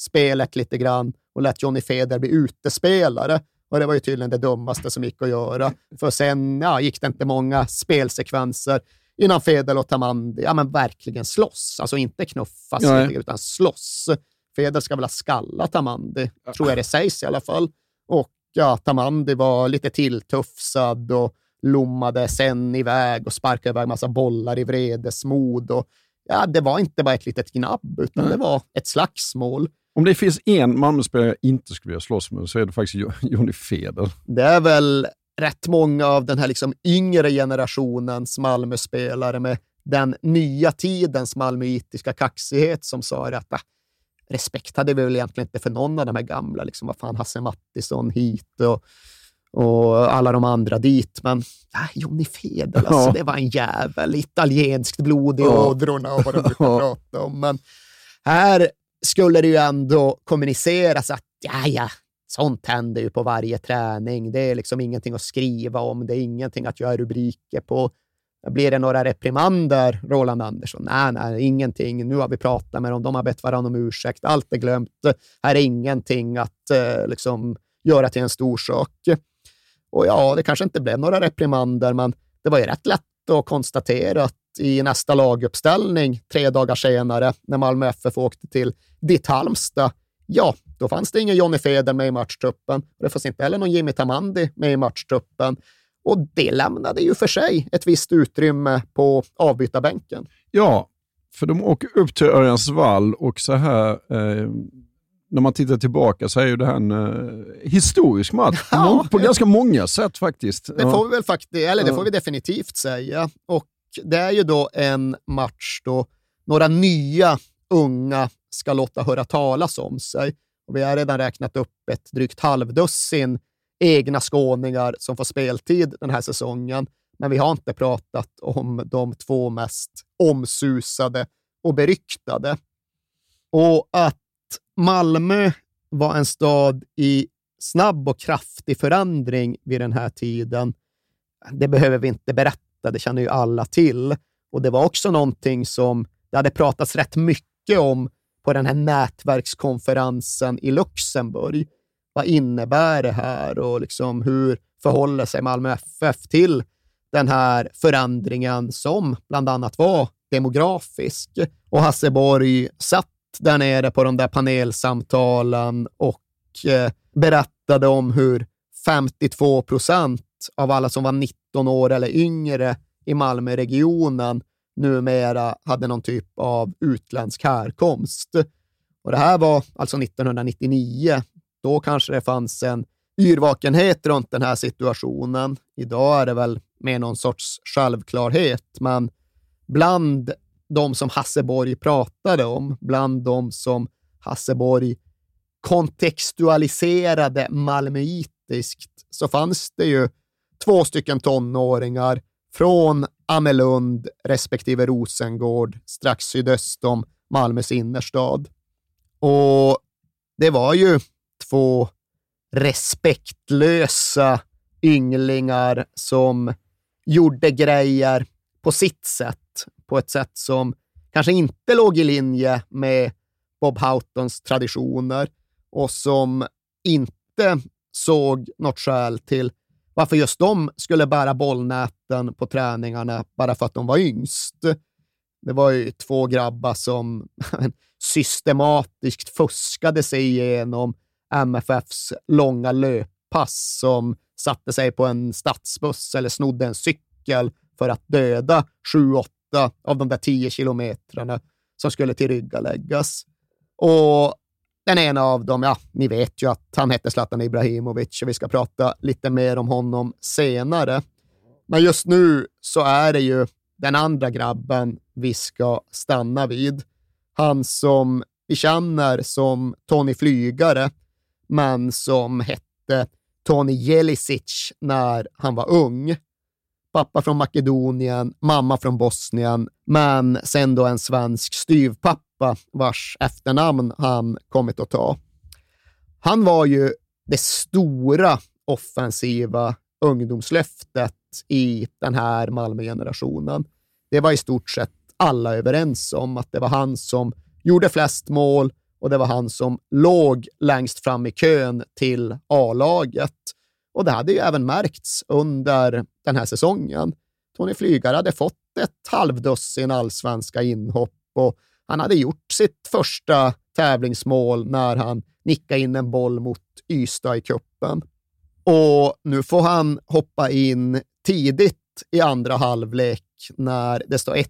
spelet lite grann och lät Johnny Feder bli utespelare. Och det var ju tydligen det dummaste som gick att göra. För sen ja, gick det inte många spelsekvenser innan Fedel och Tamandi ja, men verkligen slåss. Alltså inte knuffas, Nej. lite, utan slåss. Fedel ska väl ha skallat Tamandi, tror jag det sägs i alla fall. Och ja, Tamandi var lite tilltufsad och lommade sen iväg och sparkade iväg massa bollar i vredesmod. Och, ja, det var inte bara ett litet gnabb, utan Nej. det var ett slagsmål. Om det finns en Malmöspelare jag inte skulle vilja slåss med så är det faktiskt Jo- Jonny Feder. Det är väl rätt många av den här liksom yngre generationens Malmöspelare med den nya tidens malmöitiska kaxighet som sa att ah, respekt hade vi väl egentligen inte för någon av de här gamla. Liksom, vad fan, Hasse Mattisson hit och, och alla de andra dit. Men ah, Jonny Fedel, alltså, Ja. det var en jävel. Italienskt blod i Ja. ådrorna och vad de brukar Ja. prata om. Men här skulle det ju ändå kommuniceras att ja, ja, sånt händer ju på varje träning. Det är liksom ingenting att skriva om. Det är ingenting att göra rubriker på. Blir det några reprimander, Roland Andersson? Nej, nej, ingenting. Nu har vi pratat med dem. De har bett varandra om ursäkt. Allt är glömt. Här är ingenting att eh, liksom göra till en stor sak. Och ja, det kanske inte blev några reprimander, men det var ju rätt lätt att konstatera att i nästa laguppställning tre dagar senare, när Malmö FF åkte till ditt Halmstad, ja, då fanns det ingen Johnny Feder med i matchtruppen. Det fanns inte heller någon Jimmy Tamandi med i matchtruppen. Och det lämnade ju för sig ett visst utrymme på avbytarbänken. Ja, för de åker upp till Örjansvall och så här, eh, när man tittar tillbaka så är ju det här en eh, historisk match på, Ja, på ganska många sätt faktiskt. Det får vi väl faktiskt, eller det får vi definitivt säga. Och det är ju då en match då några nya unga ska låta höra talas om sig. Och vi har redan räknat upp ett drygt halvdussin egna skåningar som får speltid den här säsongen. Men vi har inte pratat om de två mest omsusade och beryktade. Och att Malmö var en stad i snabb och kraftig förändring vid den här tiden, det behöver vi inte berätta, det känner ju alla till. Och det var också någonting som det hade pratats rätt mycket om på den här nätverkskonferensen i Luxemburg. Vad innebär det här och liksom hur förhåller sig Malmö FF till den här förändringen som bland annat var demografisk? Och Hasse Borg satt där nere på de där panelsamtalen och eh, berättade om hur 52 procent av alla som var 19 år eller yngre i Malmöregionen numera hade någon typ av utländsk härkomst. Och det här var alltså 1999. Då kanske det fanns en yrvakenhet runt den här situationen. Idag är det väl med någon sorts självklarhet, men bland de som Hasseborg pratade om, bland de som Hasseborg kontextualiserade malmöitiskt, så fanns det ju två stycken tonåringar från Amelund respektive Rosengård strax sydöst om Malmös innerstad. Och det var ju två respektlösa ynglingar som gjorde grejer på sitt sätt, på ett sätt som kanske inte låg i linje med Bob Houghtons traditioner och som inte såg något skäl till varför just de skulle bära bollnäten på träningarna bara för att de var yngst. Det var ju två grabbar som systematiskt fuskade sig igenom MFFs långa löppass som satte sig på en stadsbuss eller snodde en cykel för att döda sju, åtta av de där tio kilometrarna som skulle tillryggaläggas. Och den ena av dem, ja, ni vet ju att han hette Zlatan Ibrahimovic och vi ska prata lite mer om honom senare. Men just nu så är det ju den andra grabben vi ska stanna vid. Han som vi känner som Tony Flygare, men som hette Tony Jelisic när han var ung. Pappa från Makedonien, mamma från Bosnien, men sen då en svensk styvpappa vars efternamn han kommit att ta. Han var ju det stora offensiva ungdomslöftet i den här Malmö-generationen. Det var i stort sett alla överens om att det var han som gjorde flest mål och det var han som låg längst fram i kön till A-laget. Och det hade ju även märkts under den här säsongen. Tony Flygare hade fått ett halvdussin allsvenska inhopp och han hade gjort sitt första tävlingsmål när han nickade in en boll mot Ystad i kuppen. Och nu får han hoppa in tidigt i andra halvlek när det står 1-1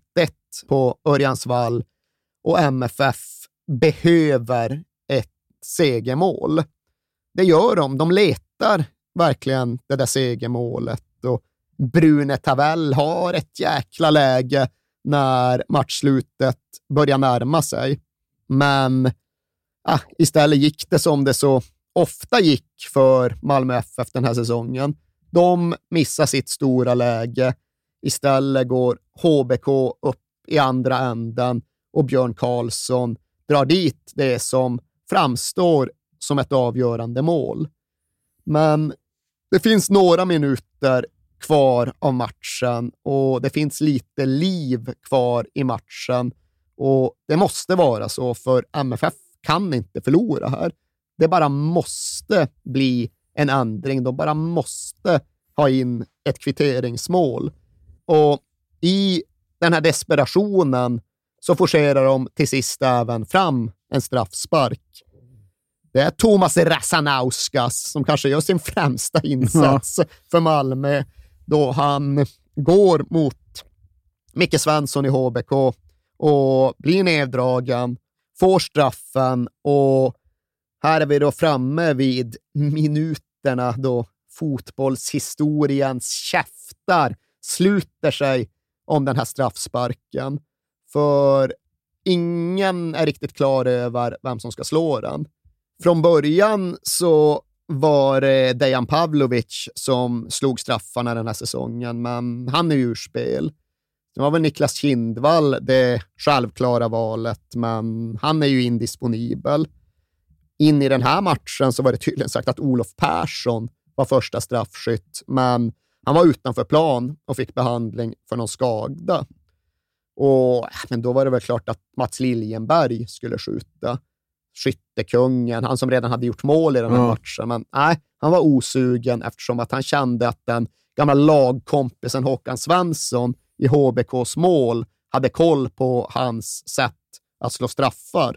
på Örjansvall och MFF behöver ett segermål. Det gör de. De letar verkligen det där segermålet och Brune Tavell har ett jäkla läge när matchslutet börjar närma sig. Men ah, istället gick det som det så ofta gick för Malmö FF den här säsongen. De missar sitt stora läge. Istället går HBK upp i andra änden och Björn Karlsson drar dit det som framstår som ett avgörande mål. Men det finns några minuter kvar av matchen och det finns lite liv kvar i matchen och det måste vara så för MFF kan inte förlora här. Det bara måste bli en ändring. De bara måste ha in ett kvitteringsmål. Och i den här desperationen så forcerar de till sist även fram en straffspark. Det är Thomas Rasanauskas som kanske gör sin främsta insats ja. för Malmö då han går mot Micke Svensson i HBK och blir neddragen, får straffen och här är vi då framme vid minuterna då fotbollshistoriens käftar sluter sig om den här straffsparken. För ingen är riktigt klar över vem som ska slå den. Från början så var det Dejan Pavlovic som slog straffarna den här säsongen, men han är ur spel. Det var väl Niklas Kindvall det självklara valet, men han är ju indisponibel. In i den här matchen så var det tydligen sagt att Olof Persson var första straffskytt, men han var utanför plan och fick behandling för någon skada. Och, men då var det väl klart att Mats Liljenberg skulle skjuta. Skyttekungen, han som redan hade gjort mål i den här mm. matchen. Men nej, han var osugen eftersom att han kände att den gamla lagkompisen Håkan Svensson i HBKs mål hade koll på hans sätt att slå straffar.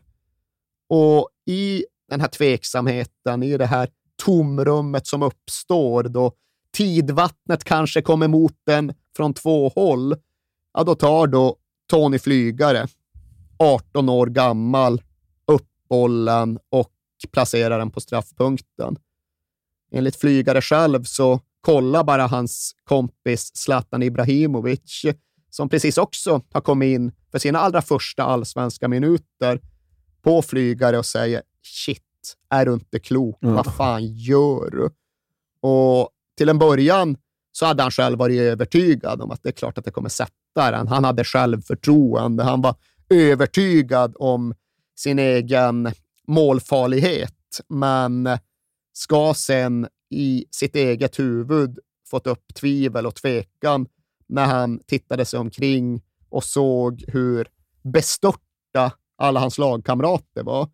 Och i den här tveksamheten, i det här tomrummet som uppstår då tidvattnet kanske kommer mot den från två håll, ja, då tar då Tony Flygare, 18 år gammal, upp bollen och placerar den på straffpunkten. Enligt Flygare själv så kollar bara hans kompis Zlatan Ibrahimovic, som precis också har kommit in för sina allra första allsvenska minuter, på Flygare och säger “Shit, är du inte klok? Mm. Vad fan gör du?” Och till en början så hade han själv varit övertygad om att det är klart att det kommer sätta mästaren. Han hade självförtroende. Han var övertygad om sin egen målfarlighet, men ska sen i sitt eget huvud fått upp tvivel och tvekan när han tittade sig omkring och såg hur bestörta alla hans lagkamrater var.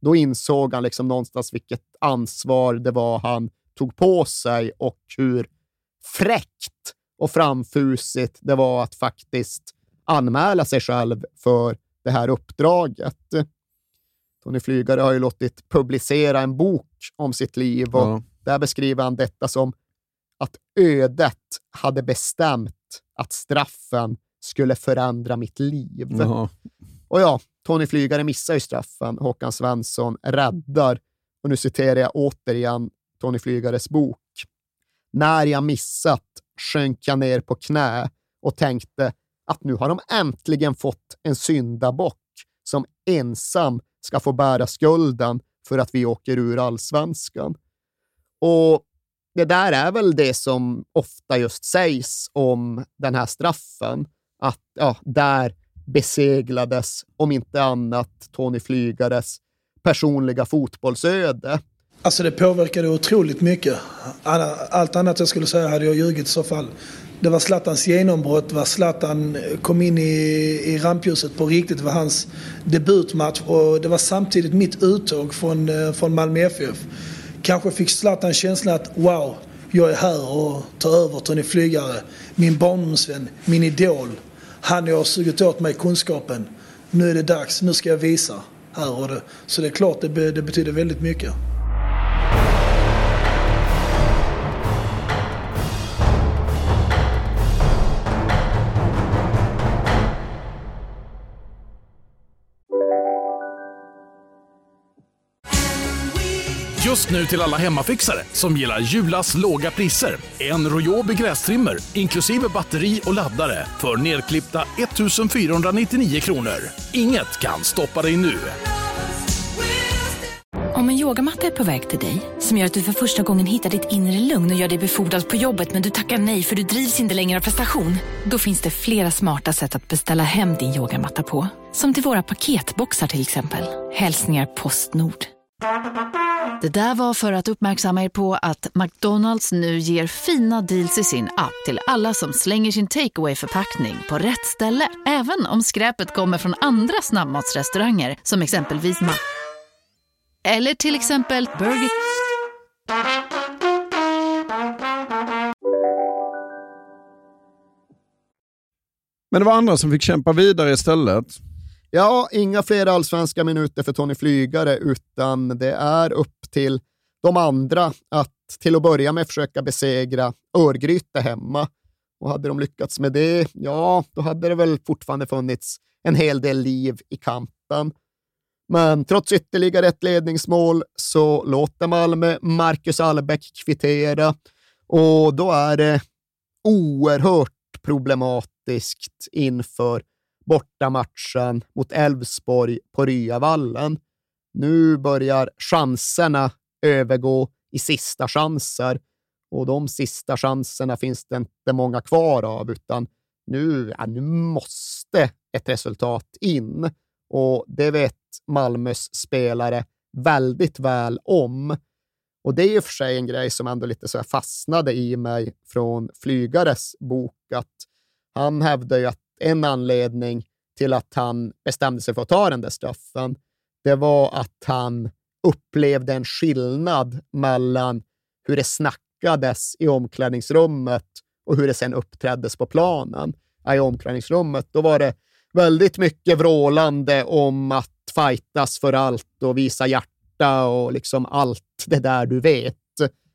Då insåg han liksom någonstans vilket ansvar det var han tog på sig och hur fräckt och framfusigt det var att faktiskt anmäla sig själv för det här uppdraget. Tony Flygare har ju låtit publicera en bok om sitt liv och Ja. där beskriver han detta som att ödet hade bestämt att straffen skulle förändra mitt liv. Jaha. Och ja, Tony Flygare missar ju straffen. Håkan Svensson räddar. Och nu citerar jag återigen Tony Flygares bok. När jag missat sjönk jag ner på knä och tänkte att nu har de äntligen fått en syndabock som ensam ska få bära skulden för att vi åker ur allsvenskan. Och det där är väl det som ofta just sägs om den här straffen. Att ja, där beseglades, om inte annat, Tony Flygares personliga fotbollsöde. Alltså det påverkade otroligt mycket. Allt annat jag skulle säga hade jag ljugit i så fall. Det var Zlatans genombrott, var Zlatan kom in i, i rampljuset på riktigt. Det var hans debutmatch och det var samtidigt mitt uttåg från, eh, från Malmö FF. Kanske fick Zlatan känslan att wow, jag är här och tar över Tony Flygare. Min barndomsvän, min idol. Han har sugit åt mig kunskapen. Nu är det dags, nu ska jag visa. Här och det. Så det är klart, det, det betyder väldigt mycket. Just nu till alla hemmafixare som gillar Julas låga priser. En Royobi grästrimmer inklusive batteri och laddare för nedklippta 1 499 kronor. Inget kan stoppa dig nu. Om en yogamatta är på väg till dig, som gör att du för första gången hittar ditt inre lugn och gör dig befordrad på jobbet men du tackar nej för du drivs inte längre av prestation. Då finns det flera smarta sätt att beställa hem din yogamatta på. Som till våra paketboxar till exempel. Hälsningar Postnord. Det där var för att uppmärksamma er på att McDonalds nu ger fina deals i sin app till alla som slänger sin takeaway förpackning på rätt ställe. Även om skräpet kommer från andra snabbmatsrestauranger som exempelvis Ma... Eller till exempel Burger... Men det var andra som fick kämpa vidare istället. Ja, inga fler allsvenska minuter för Tony Flygare, utan det är upp till de andra att till att börja med försöka besegra Örgryte hemma. Och hade de lyckats med det, ja, då hade det väl fortfarande funnits en hel del liv i kampen. Men trots ytterligare ett ledningsmål så låter Malmö Marcus Albeck kvittera och då är det oerhört problematiskt inför bortamatchen mot Elfsborg på Ryavallen. Nu börjar chanserna övergå i sista chanser och de sista chanserna finns det inte många kvar av, utan nu, ja, nu måste ett resultat in och det vet Malmös spelare väldigt väl om. Och det är i och för sig en grej som ändå lite så här fastnade i mig från Flygares bok, att han hävdar ju att en anledning till att han bestämde sig för att ta den där straffen, det var att han upplevde en skillnad mellan hur det snackades i omklädningsrummet och hur det sen uppträddes på planen. I omklädningsrummet då var det väldigt mycket vrålande om att fightas för allt och visa hjärta och liksom allt det där du vet.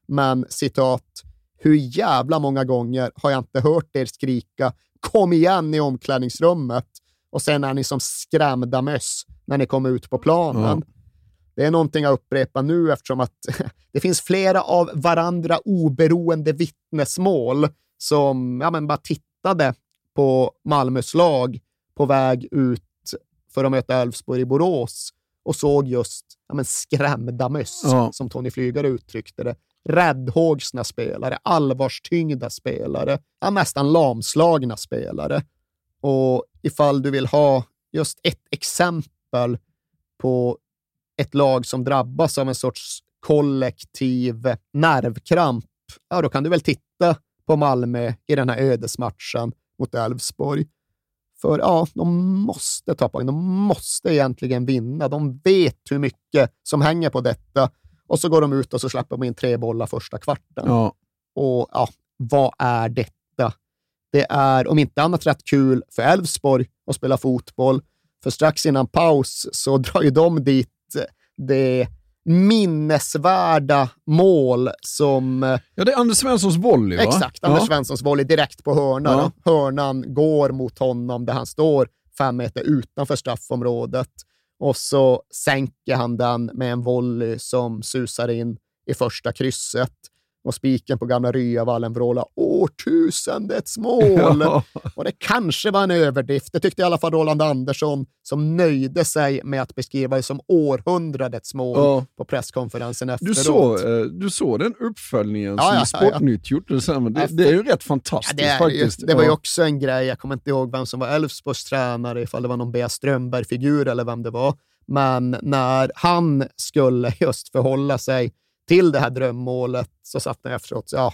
Men citat, hur jävla många gånger har jag inte hört er skrika kom igen i omklädningsrummet och sen är ni som skrämda möss när ni kommer ut på planen. Det är någonting jag upprepar nu eftersom att det finns flera av varandra oberoende vittnesmål som ja, men bara tittade på Malmös lag på väg ut för att möta Elfsborg i Borås och såg just ja, men skrämda möss, Ja. som Tony Flygare uttryckte det. Räddhågsna spelare, allvarstyngda spelare, ja, nästan lamslagna spelare. Och ifall du vill ha just ett exempel på ett lag som drabbas av en sorts kollektiv nervkramp, ja, då kan du väl titta på Malmö i den här ödesmatchen mot Elfsborg. För ja, de måste ta poäng. De måste egentligen vinna. De vet hur mycket som hänger på detta. Och så går de ut och så släpper de in tre bollar första kvarten. Ja. Och ja, vad är detta? Det är om inte annat rätt kul för Elfsborg att spela fotboll. För strax innan paus så drar ju de dit det minnesvärda mål som... Ja, det är Anders Svenssons volley, va? Exakt, Anders ja. Svenssons volley direkt på hörnan. Ja. Hörnan går mot honom där han står fem meter utanför straffområdet och så sänker han den med en volley som susar in i första krysset. Och spiken på gamla Ryavallen vrålar årtusendets mål. Ja. Och det kanske var en överdrift. Det tyckte i alla fall Roland Andersson som nöjde sig med att beskriva det som århundradets mål Ja. på presskonferensen Du efteråt. såg, eh, du såg den uppföljningen Ja, som ja. Sportnytt gjorde. tillsammans. Det, det är ju rätt fantastiskt det, faktiskt. det var ju också en grej, jag kommer inte ihåg vem som var Elfsborgs tränare, ifall det var någon Bea Strömberg-figur eller vem det var. Men när han skulle just förhålla sig till det här drömmålet så satt han efteråt, ja,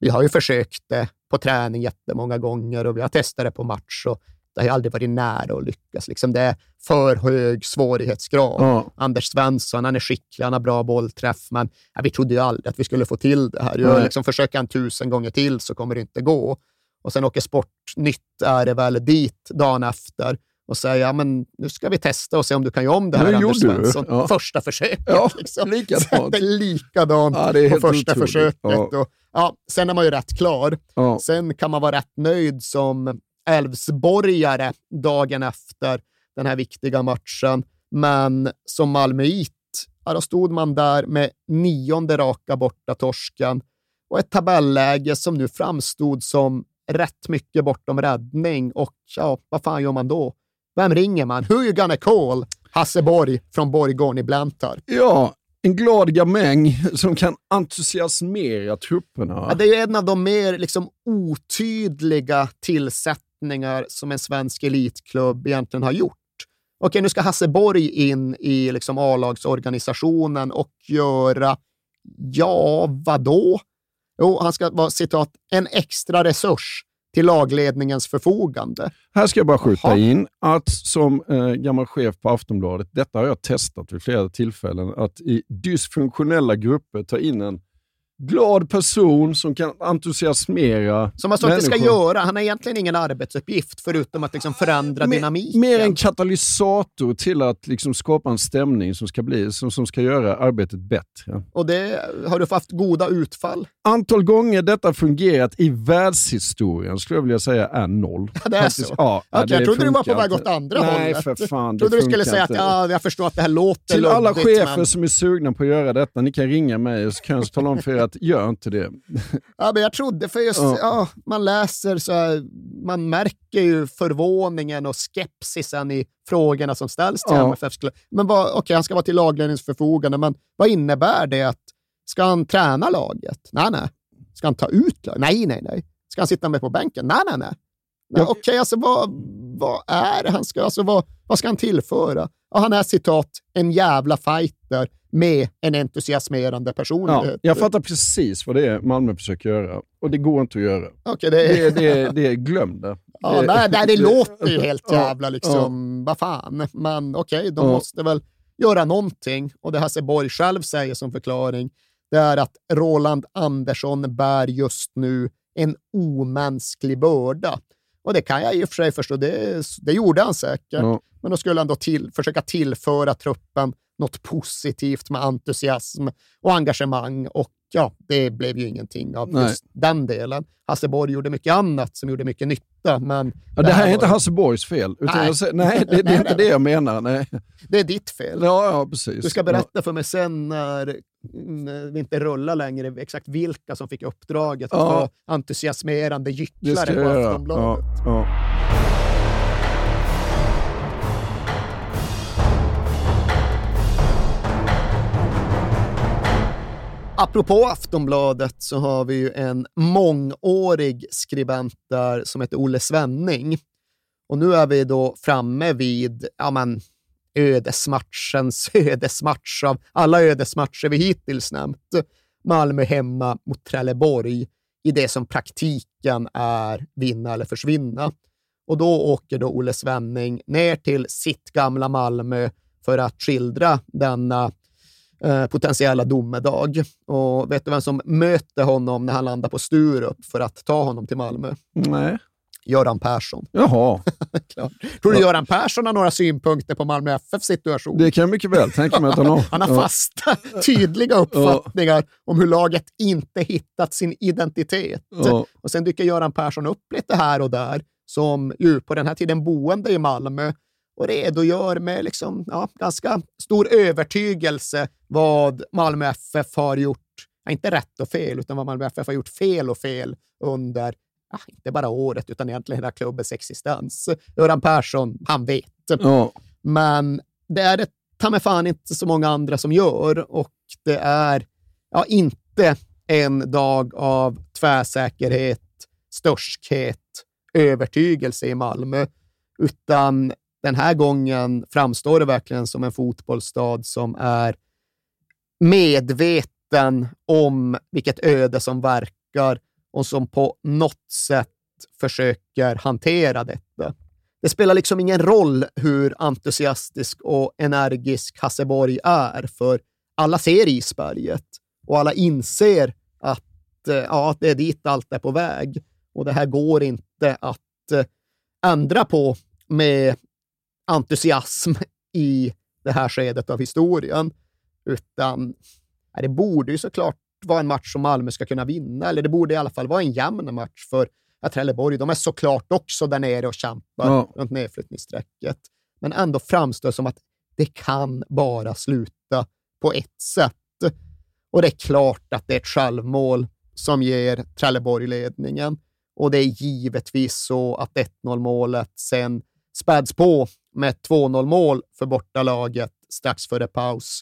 vi har ju försökt det på träning jättemånga gånger och vi har testat det på match och det har ju aldrig varit nära att lyckas. Liksom det är för hög svårighetsgrad. Ja. Anders Svensson, han är skicklig, han har bra bollträff, men ja, vi trodde ju aldrig att vi skulle få till det här. Jag liksom försöker en tusen gånger till så kommer det inte gå. Och sen åker Sportnytt, är det väl, dit dagen efter och säger ja, men nu ska vi testa och se om du kan göra om det här, Anders. Svensson. Ja. Första försöket. Ja, liksom. likadant. Det är likadant Ja, det är på första otroligt. försöket. Ja. Och, ja, sen är man ju rätt klar. Ja. Sen kan man vara rätt nöjd som Elfsborgare dagen efter den här viktiga matchen. Men som malmöit, ja, då stod man där med nionde raka borta torsken och ett tabelläge som nu framstod som rätt mycket bortom räddning. Och ja, vad fan gör man då? Vem ringer man? Who you gonna call? Hasse Borg från Borggården i Blantarp. Ja, en glad gamäng som kan entusiasmera trupperna. Ja, det är ju en av de mer liksom, otydliga tillsättningar som en svensk elitklubb egentligen har gjort. Okej, nu ska Hasse Borg in i liksom, A-lagsorganisationen och göra, ja, vadå? Jo, han ska vara citat, en extra resurs till lagledningens förfogande. Här ska jag bara skjuta in att som eh, gammal chef på Aftonbladet, detta har jag testat vid flera tillfällen, att i dysfunktionella grupper ta in en glad person som kan entusiasmera Som han inte ska människor. göra. Han har egentligen ingen arbetsuppgift förutom att liksom förändra dynamiken. Mer en katalysator till att liksom skapa en stämning som ska, bli, som, som ska göra arbetet bättre. Och det har du haft goda utfall. Antal gånger detta fungerat i världshistorien skulle jag vilja säga är noll. Ja, det är Faktiskt. så? Ja, Okej, det jag trodde du var på väg åt andra Nej, hållet. för fan. det trodde du skulle säga att ja, jag förstår att det här låter Till alla chefer men... som är sugna på att göra detta, ni kan ringa mig så kan jag tala om för er att gör inte det. Ja, men jag trodde, för just, Ja. ja. man läser så här, man märker ju förvåningen och skepsisen i frågorna som ställs till Ja. Klubb. Men vad, okej, han ska vara till lagledningens förfogande, men vad innebär det? att Ska han träna laget? Nej, nej. Ska han ta ut laget? Nej, nej, nej. Ska han sitta med på bänken? Nej, nej, nej. nej. Okej, alltså vad, vad är det han ska, alltså vad, vad ska han tillföra? Ja, han är citat, en jävla fighter med en entusiasmerande Ja, personlighet. jag fattar precis vad det är Malmö försöker göra och det går inte att göra. Okej, det är... Det, det, det är glöm det. Ja, nej, nej, det låter ju helt Ja, jävla liksom, vad fan. Men okej, de Ja. måste väl göra någonting. Och det Hasse Borg själv säger som förklaring, det är att Roland Andersson bär just nu en omänsklig börda. Och det kan jag i och för sig förstå, det, det gjorde han säkert. Ja. Men då skulle han då till, försöka tillföra truppen något positivt med entusiasm och engagemang. Och ja, det blev ju ingenting av Nej. just den delen. Hasse Borg gjorde mycket annat som gjorde mycket nytta, men Ja, det här är var- inte Hasse Borgs fel. Nej. säger, nej, det, det Nej, är inte det jag menar. Nej. Det är ditt fel. Ja, ja, precis. Du ska berätta för mig sen när mm, vi inte rullar längre exakt vilka som fick uppdraget att Ja. vara entusiasmerande gycklare på. Aftonbladet. Apropå Aftonbladet så har vi ju en mångårig skribent där som heter Olle Svenning. Och nu är vi då framme vid ja, men, ödesmatchens ödesmatch av alla ödesmatcher vi hittills nämnt. Malmö hemma mot Trelleborg i det som praktiken är vinna eller försvinna. Och då åker då Olle Svenning ner till sitt gamla Malmö för att skildra denna potentiella domedag. Och vet du vem som möter honom när han landar på Sturup för att ta honom till Malmö? Nej. Göran Persson. Jaha. Klart. Tror du Göran Persson har några synpunkter på Malmö FFs situation? Det kan jag mycket väl tänka mig att han har. Han har fasta, tydliga uppfattningar om hur laget inte hittat sin identitet. Och sen dyker Göran Persson upp lite här och där, som ju på den här tiden boende i Malmö och redogör med liksom, ja, ganska stor övertygelse vad Malmö FF har gjort, ja, inte rätt och fel, utan vad Malmö FF har gjort fel och fel under ja, inte bara året, utan egentligen hela klubbens existens. Göran Persson, han vet. Ja. Men det är det ta mig fan inte så många andra som gör och det är ja, inte en dag av tvärsäkerhet, störskhet, övertygelse i Malmö, utan den här gången framstår det verkligen som en fotbollsstad som är medveten om vilket öde som verkar och som på något sätt försöker hantera detta. Det spelar liksom ingen roll hur entusiastisk och energisk Hasseborg är, för alla ser isberget och alla inser att eh, ja, att det är dit allt är på väg. Och det här går inte att eh, ändra på med entusiasm i det här skedet av historien, utan det borde ju såklart vara en match som Malmö ska kunna vinna, eller det borde i alla fall vara en jämn match, för att Trelleborg, de är såklart också där nere och kämpar Ja. runt nedflyttningsstrecket. Men ändå framstår det som att det kan bara sluta på ett sätt. Och det är klart att det är ett självmål som ger Trelleborg ledningen. Och det är givetvis så att 1-0 målet sen späds på med ett 2-0 mål för bortalaget strax före paus.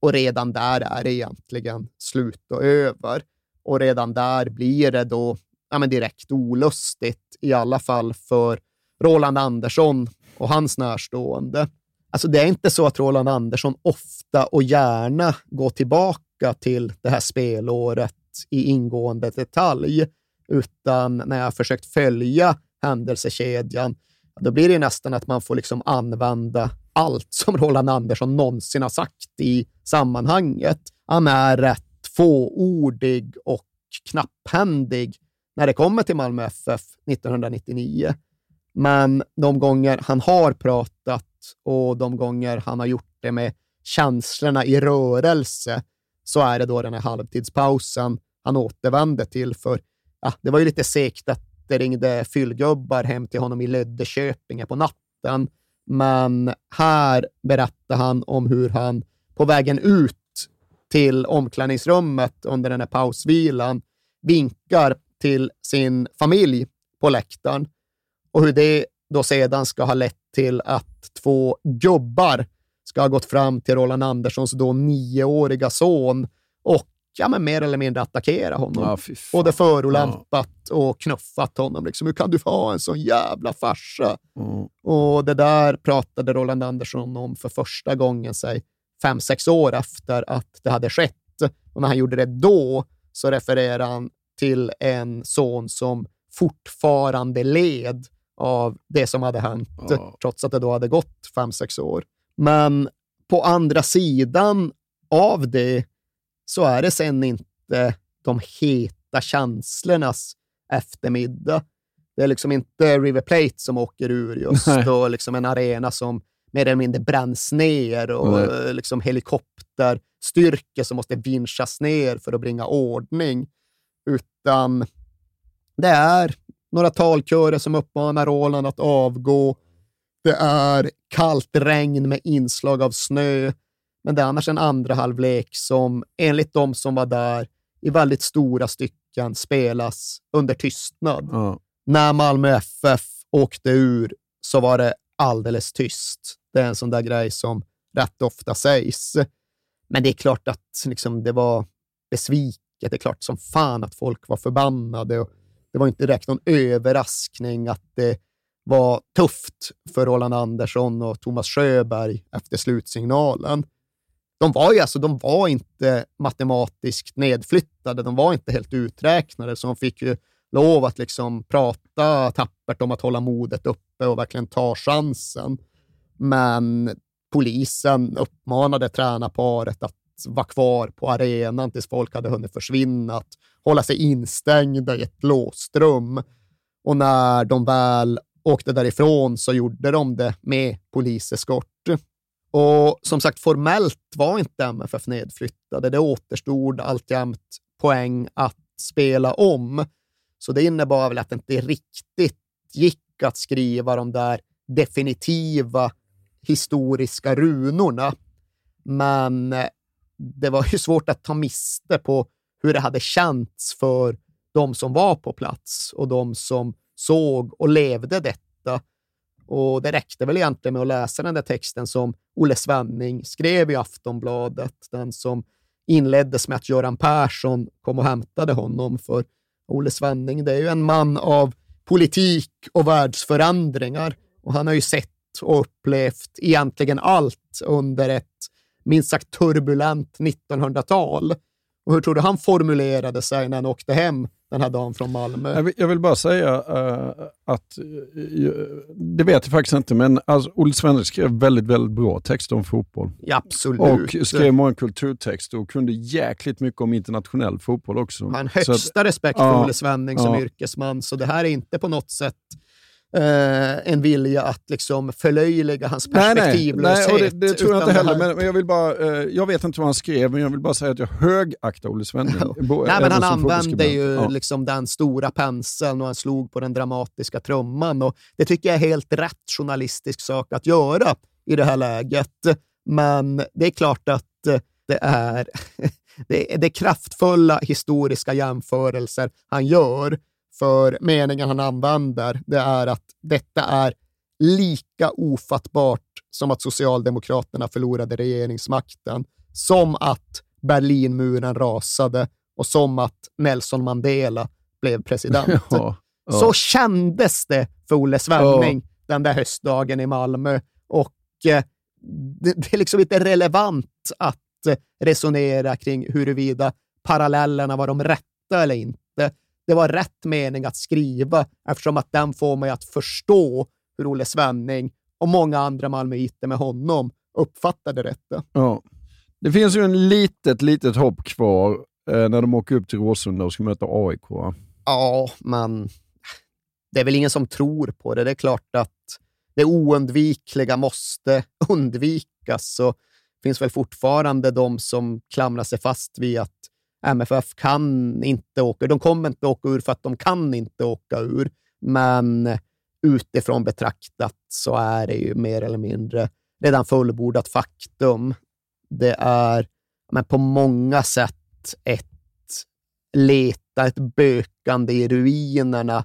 Och redan där är det egentligen slut och över. Och redan där blir det då ja, men direkt olustigt, i alla fall för Roland Andersson och hans närstående. Alltså det är inte så att Roland Andersson ofta och gärna går tillbaka till det här spelåret i ingående detalj, utan när jag har försökt följa händelsekedjan, då blir det nästan att man får liksom använda allt som Roland Andersson någonsin har sagt i sammanhanget. Han är rätt fåordig och knapphändig när det kommer till Malmö FF 1999. Men de gånger han har pratat och de gånger han har gjort det med känslorna i rörelse så är det då den här halvtidspausen han återvände till. För ja, det var ju lite segt att det ringde fyllgubbar hem till honom i Löddeköpinge på natten. Men här berättar han om hur han på vägen ut till omklädningsrummet under den här pausvilan vinkar till sin familj på läktaren och hur det då sedan ska ha lett till att två gubbar ska ha gått fram till Roland Anderssons då nioåriga son och ja, men mer eller mindre attackera honom. Ja. Både förolämpat och knuffat honom. Liksom, hur kan du ha en sån jävla farsa? Mm. Och det där pratade Roland Andersson om för första gången, säg fem, sex år efter att det hade skett. Och när han gjorde det då så refererar han till en son som fortfarande led av det som hade hänt, Ja. trots att det då hade gått fem, sex år. Men på andra sidan av det så är det sen inte de heta känslornas eftermiddag. Det är liksom inte River Plate som åker ur just Nej. och liksom en arena som mer eller mindre bränns ner och Nej. eh, liksom helikopterstyrkor som måste vinschas ner för att bringa ordning. Utan det är några talkörer som uppmanar Roland att avgå. Det är kallt regn med inslag av snö. Men det är annars en andra halvlek som enligt de som var där i väldigt stora stycken spelas under tystnad. Ja. När Malmö FF åkte ur så var det alldeles tyst. Det är en sån där grej som rätt ofta sägs. Men det är klart att liksom, det var besviket. Det är klart som fan att folk var förbannade. Och det var inte direkt någon överraskning att det var tufft för Roland Andersson och Thomas Sjöberg efter slutsignalen. De var ju alltså, de var inte matematiskt nedflyttade, de var inte helt uträknade, så de fick ju lov att liksom prata tappert om att hålla modet uppe och verkligen ta chansen. Men polisen uppmanade tränarparet att vara kvar på arenan tills folk hade hunnit försvinna, att hålla sig instängda i ett låst rum. Och när de väl åkte därifrån så gjorde de det med poliseskort. Och som sagt, formellt var inte MFF nedflyttade. Det återstod alltjämt poäng att spela om. Så det innebar väl att det inte riktigt gick att skriva de där definitiva historiska runorna. Men eh, det var ju svårt att ta miste på hur det hade känts för de som var på plats och de som såg och levde detta. Och det räckte väl egentligen med att läsa den där texten som Olle Svenning skrev i Aftonbladet, den som inleddes med att Göran Persson kom och hämtade honom. För Olle Svenning, det är ju en man av politik och världsförändringar och han har ju sett och upplevt egentligen allt under ett minst sagt turbulent 1900-tal. Och hur tror du han formulerade sig när han åkte hem den här dagen från Malmö? Jag vill, jag vill bara säga uh, att, uh, det vet jag faktiskt inte, men alltså, Olle Svenning skrev väldigt, väldigt bra texter om fotboll. Ja, absolut. Och skrev många kulturtexter och kunde jäkligt mycket om internationell fotboll också. Han har högsta att, respekt för Olle Svenning som yrkesman, så det här är inte på något sätt eh, en vilja att liksom förlöjliga hans perspektivlöshet. Nej, nej, det, det tror jag inte heller. Men, men, jag, vill bara, eh, jag vet inte vad han skrev, men jag vill bara säga att jag högaktar Olle Svenning. nej, men han använde ju ja. liksom den stora penseln och han slog på den dramatiska trumman. Och det tycker jag är helt rätt journalistisk sak att göra i det här läget. Men det är klart att det är, det är, det är kraftfulla historiska jämförelser han gör för meningen han använder, det är att detta är lika ofattbart som att Socialdemokraterna förlorade regeringsmakten, som att Berlinmuren rasade och som att Nelson Mandela blev president. Ja, ja. Så kändes det för Olle Svenning ja. den där höstdagen i Malmö. Och eh, det, det, är liksom inte relevant att eh, resonera kring huruvida parallellerna var de rätta eller inte det var rätt mening att skriva eftersom att den får mig att förstå hur Olle Svenning och många andra malmöiter med honom uppfattade detta. Ja. Det finns ju en litet, litet hopp kvar eh, när de åker upp till Råsunda och ska möta AIK. Ja, men det är väl ingen som tror på det. Det är klart att det oundvikliga måste undvikas. Så finns väl fortfarande de som klamrar sig fast vid att MFF kan inte åka De kommer inte åka ur för att de kan inte åka ur. Men utifrån betraktat så är det ju mer eller mindre redan fullbordat faktum. Det är men på många sätt ett leta, ett bökande i ruinerna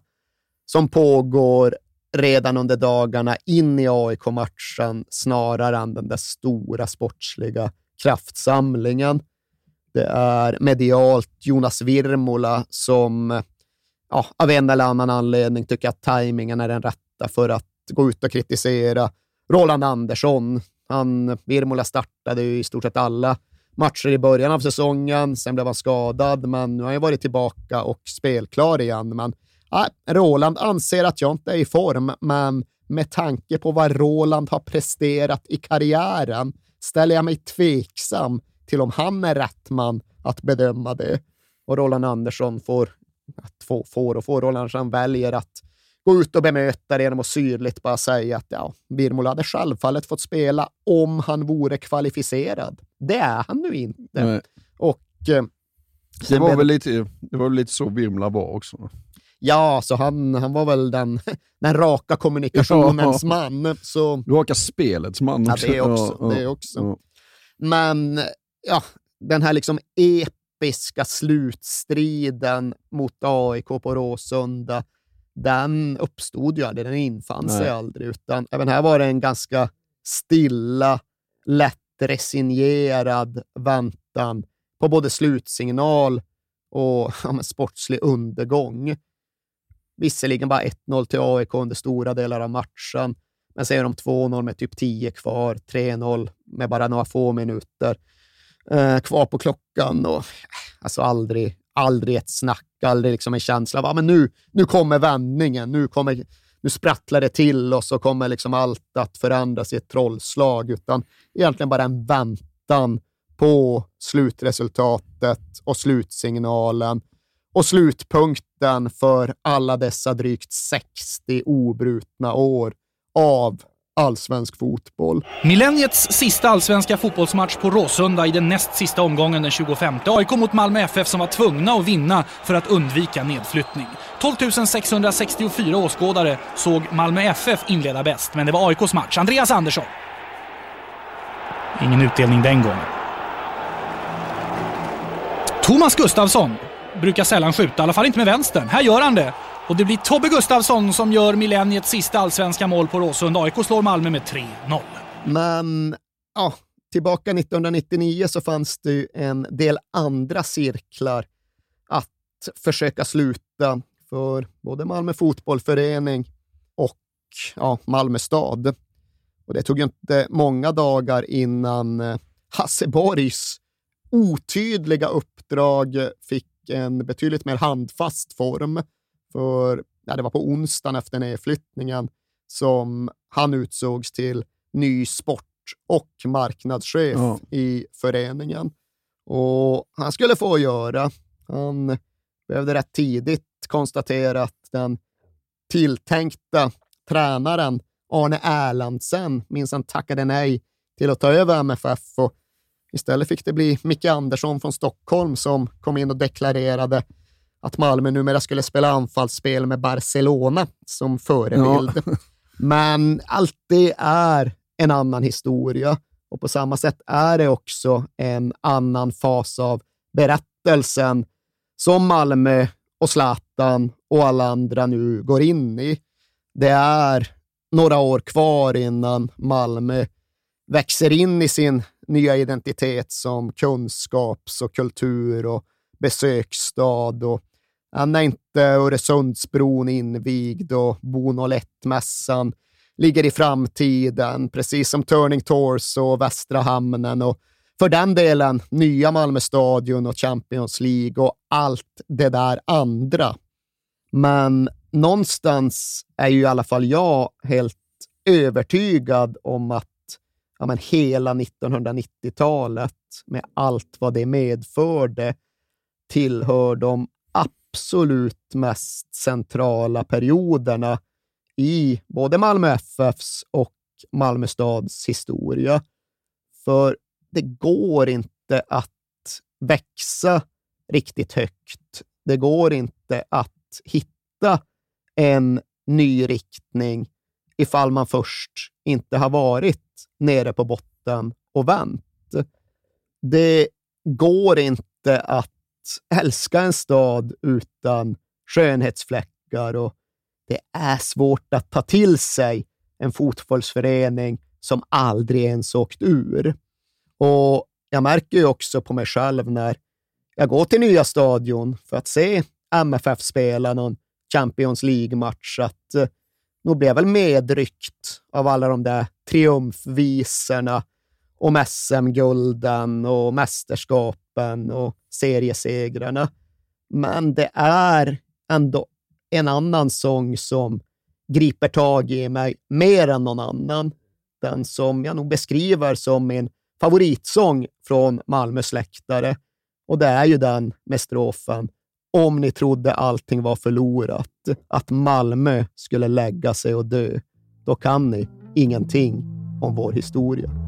som pågår redan under dagarna in i AIK-matchen snarare än den där stora sportsliga kraftsamlingen. Det är medialt Jonas Virmola som ja, av en eller annan anledning tycker att tajmingen är den rätta för att gå ut och kritisera Roland Andersson. Han, Virmola startade i stort sett alla matcher i början av säsongen. Sen blev han skadad, men nu har han varit tillbaka och spelklar igen. Men ja, Roland anser att jag inte är i form, men med tanke på vad Roland har presterat i karriären ställer jag mig tveksam till om han är rätt man att bedöma det. Och Roland Andersson får, får, får och får, Roland Andersson väljer att gå ut och bemöta det genom att syrligt bara säga att ja, Birmola hade självfallet fått spela om han vore kvalificerad. Det är han nu inte. Nej. Och, eh, det, var väl lite, det var väl lite så Birmola var också. Ja, så han, han var väl den, den raka kommunikationens ja. man. Så... Raka spelets man också. Ja, det också. Ja, det också. Ja. Men ja, den här liksom episka slutstriden mot AIK på Råsunda, den uppstod ju aldrig, den infann sig aldrig. Utan även här var det en ganska stilla, lätt resignerad väntan på både slutsignal och ja, sportslig undergång. Visserligen bara 1-0 till AIK under stora delar av matchen, men sen är de 2-0 med typ 10 kvar, 3-0 med bara några få minuter eh, kvar på klockan. Och, eh, alltså aldrig, aldrig ett snack, aldrig liksom en känsla av att ah, nu, nu kommer vändningen, nu, kommer, nu sprattlar det till och så kommer liksom allt att förändras i ett trollslag, utan egentligen bara en väntan på slutresultatet och slutsignalen och slutpunkten för alla dessa drygt 60 obrutna år av allsvensk fotboll. Millenniets sista allsvenska fotbollsmatch på Råsunda i den näst sista omgången den 25. AIK mot Malmö FF som var tvungna att vinna för att undvika nedflyttning. 12 664 åskådare såg Malmö FF inleda bäst, men det var AIKs match. Andreas Andersson. Ingen utdelning den gången. Thomas Gustafsson brukar sällan skjuta, i alla fall inte med vänstern. Här gör han det. Och det blir Tobbe Gustafsson som gör millenniets sista allsvenska mål på Råsunda. AIK slår Malmö med 3-0. Men ja, tillbaka 1999 så fanns det ju en del andra cirklar att försöka sluta för både Malmö fotbollförening och ja, Malmö stad. Och det tog ju inte många dagar innan Hasseborgs Hasse Borgs otydliga uppdrag fick en betydligt mer handfast form. För ja, det var på onsdagen efter nedflyttningen som han utsågs till ny sport och marknadschef Ja. i föreningen. Och han skulle få göra. Han behövde rätt tidigt konstatera att den tilltänkta tränaren Arne Erlandsen minsann tackade nej till att ta över MFF och istället fick det bli Micke Andersson från Stockholm som kom in och deklarerade att Malmö numera skulle spela anfallsspel med Barcelona som förebild. Men allt det är en annan historia och på samma sätt är det också en annan fas av berättelsen som Malmö och Zlatan och alla andra nu går in i. Det är några år kvar innan Malmö växer in i sin nya identitet som kunskaps och kultur och besöksstad. Och än är inte Öresundsbron invigd och Bo01-mässan ligger i framtiden, precis som Turning Torso och Västra Hamnen och för den delen nya Malmö Stadion och Champions League och allt det där andra. Men någonstans är ju i alla fall jag helt övertygad om att ja, men hela 1990-talet med allt vad det medförde tillhör de absolut mest centrala perioderna i både Malmö FFs och Malmö stads historia. För det går inte att växa riktigt högt. Det går inte att hitta en ny riktning ifall man först inte har varit nere på botten och vänt. Det går inte att älska en stad utan skönhetsfläckar och det är svårt att ta till sig en fotbollsförening som aldrig ens åkt ur. Och jag märker ju också på mig själv när jag går till nya stadion för att se MFF spela någon Champions League-match att eh, nog blev jag väl medryckt av alla de där triumfvisorna om SM-gulden och mästerskapen och seriesegrarna. Men det är ändå en annan sång som griper tag i mig mer än någon annan. Den som jag nog beskriver som min favoritsång från Malmös läktare. Och det är ju den med strofen Om ni trodde allting var förlorat, att Malmö skulle lägga sig och dö, då kan ni ingenting om vår historia.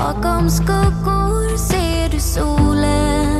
Bakom skuggor ser du solen.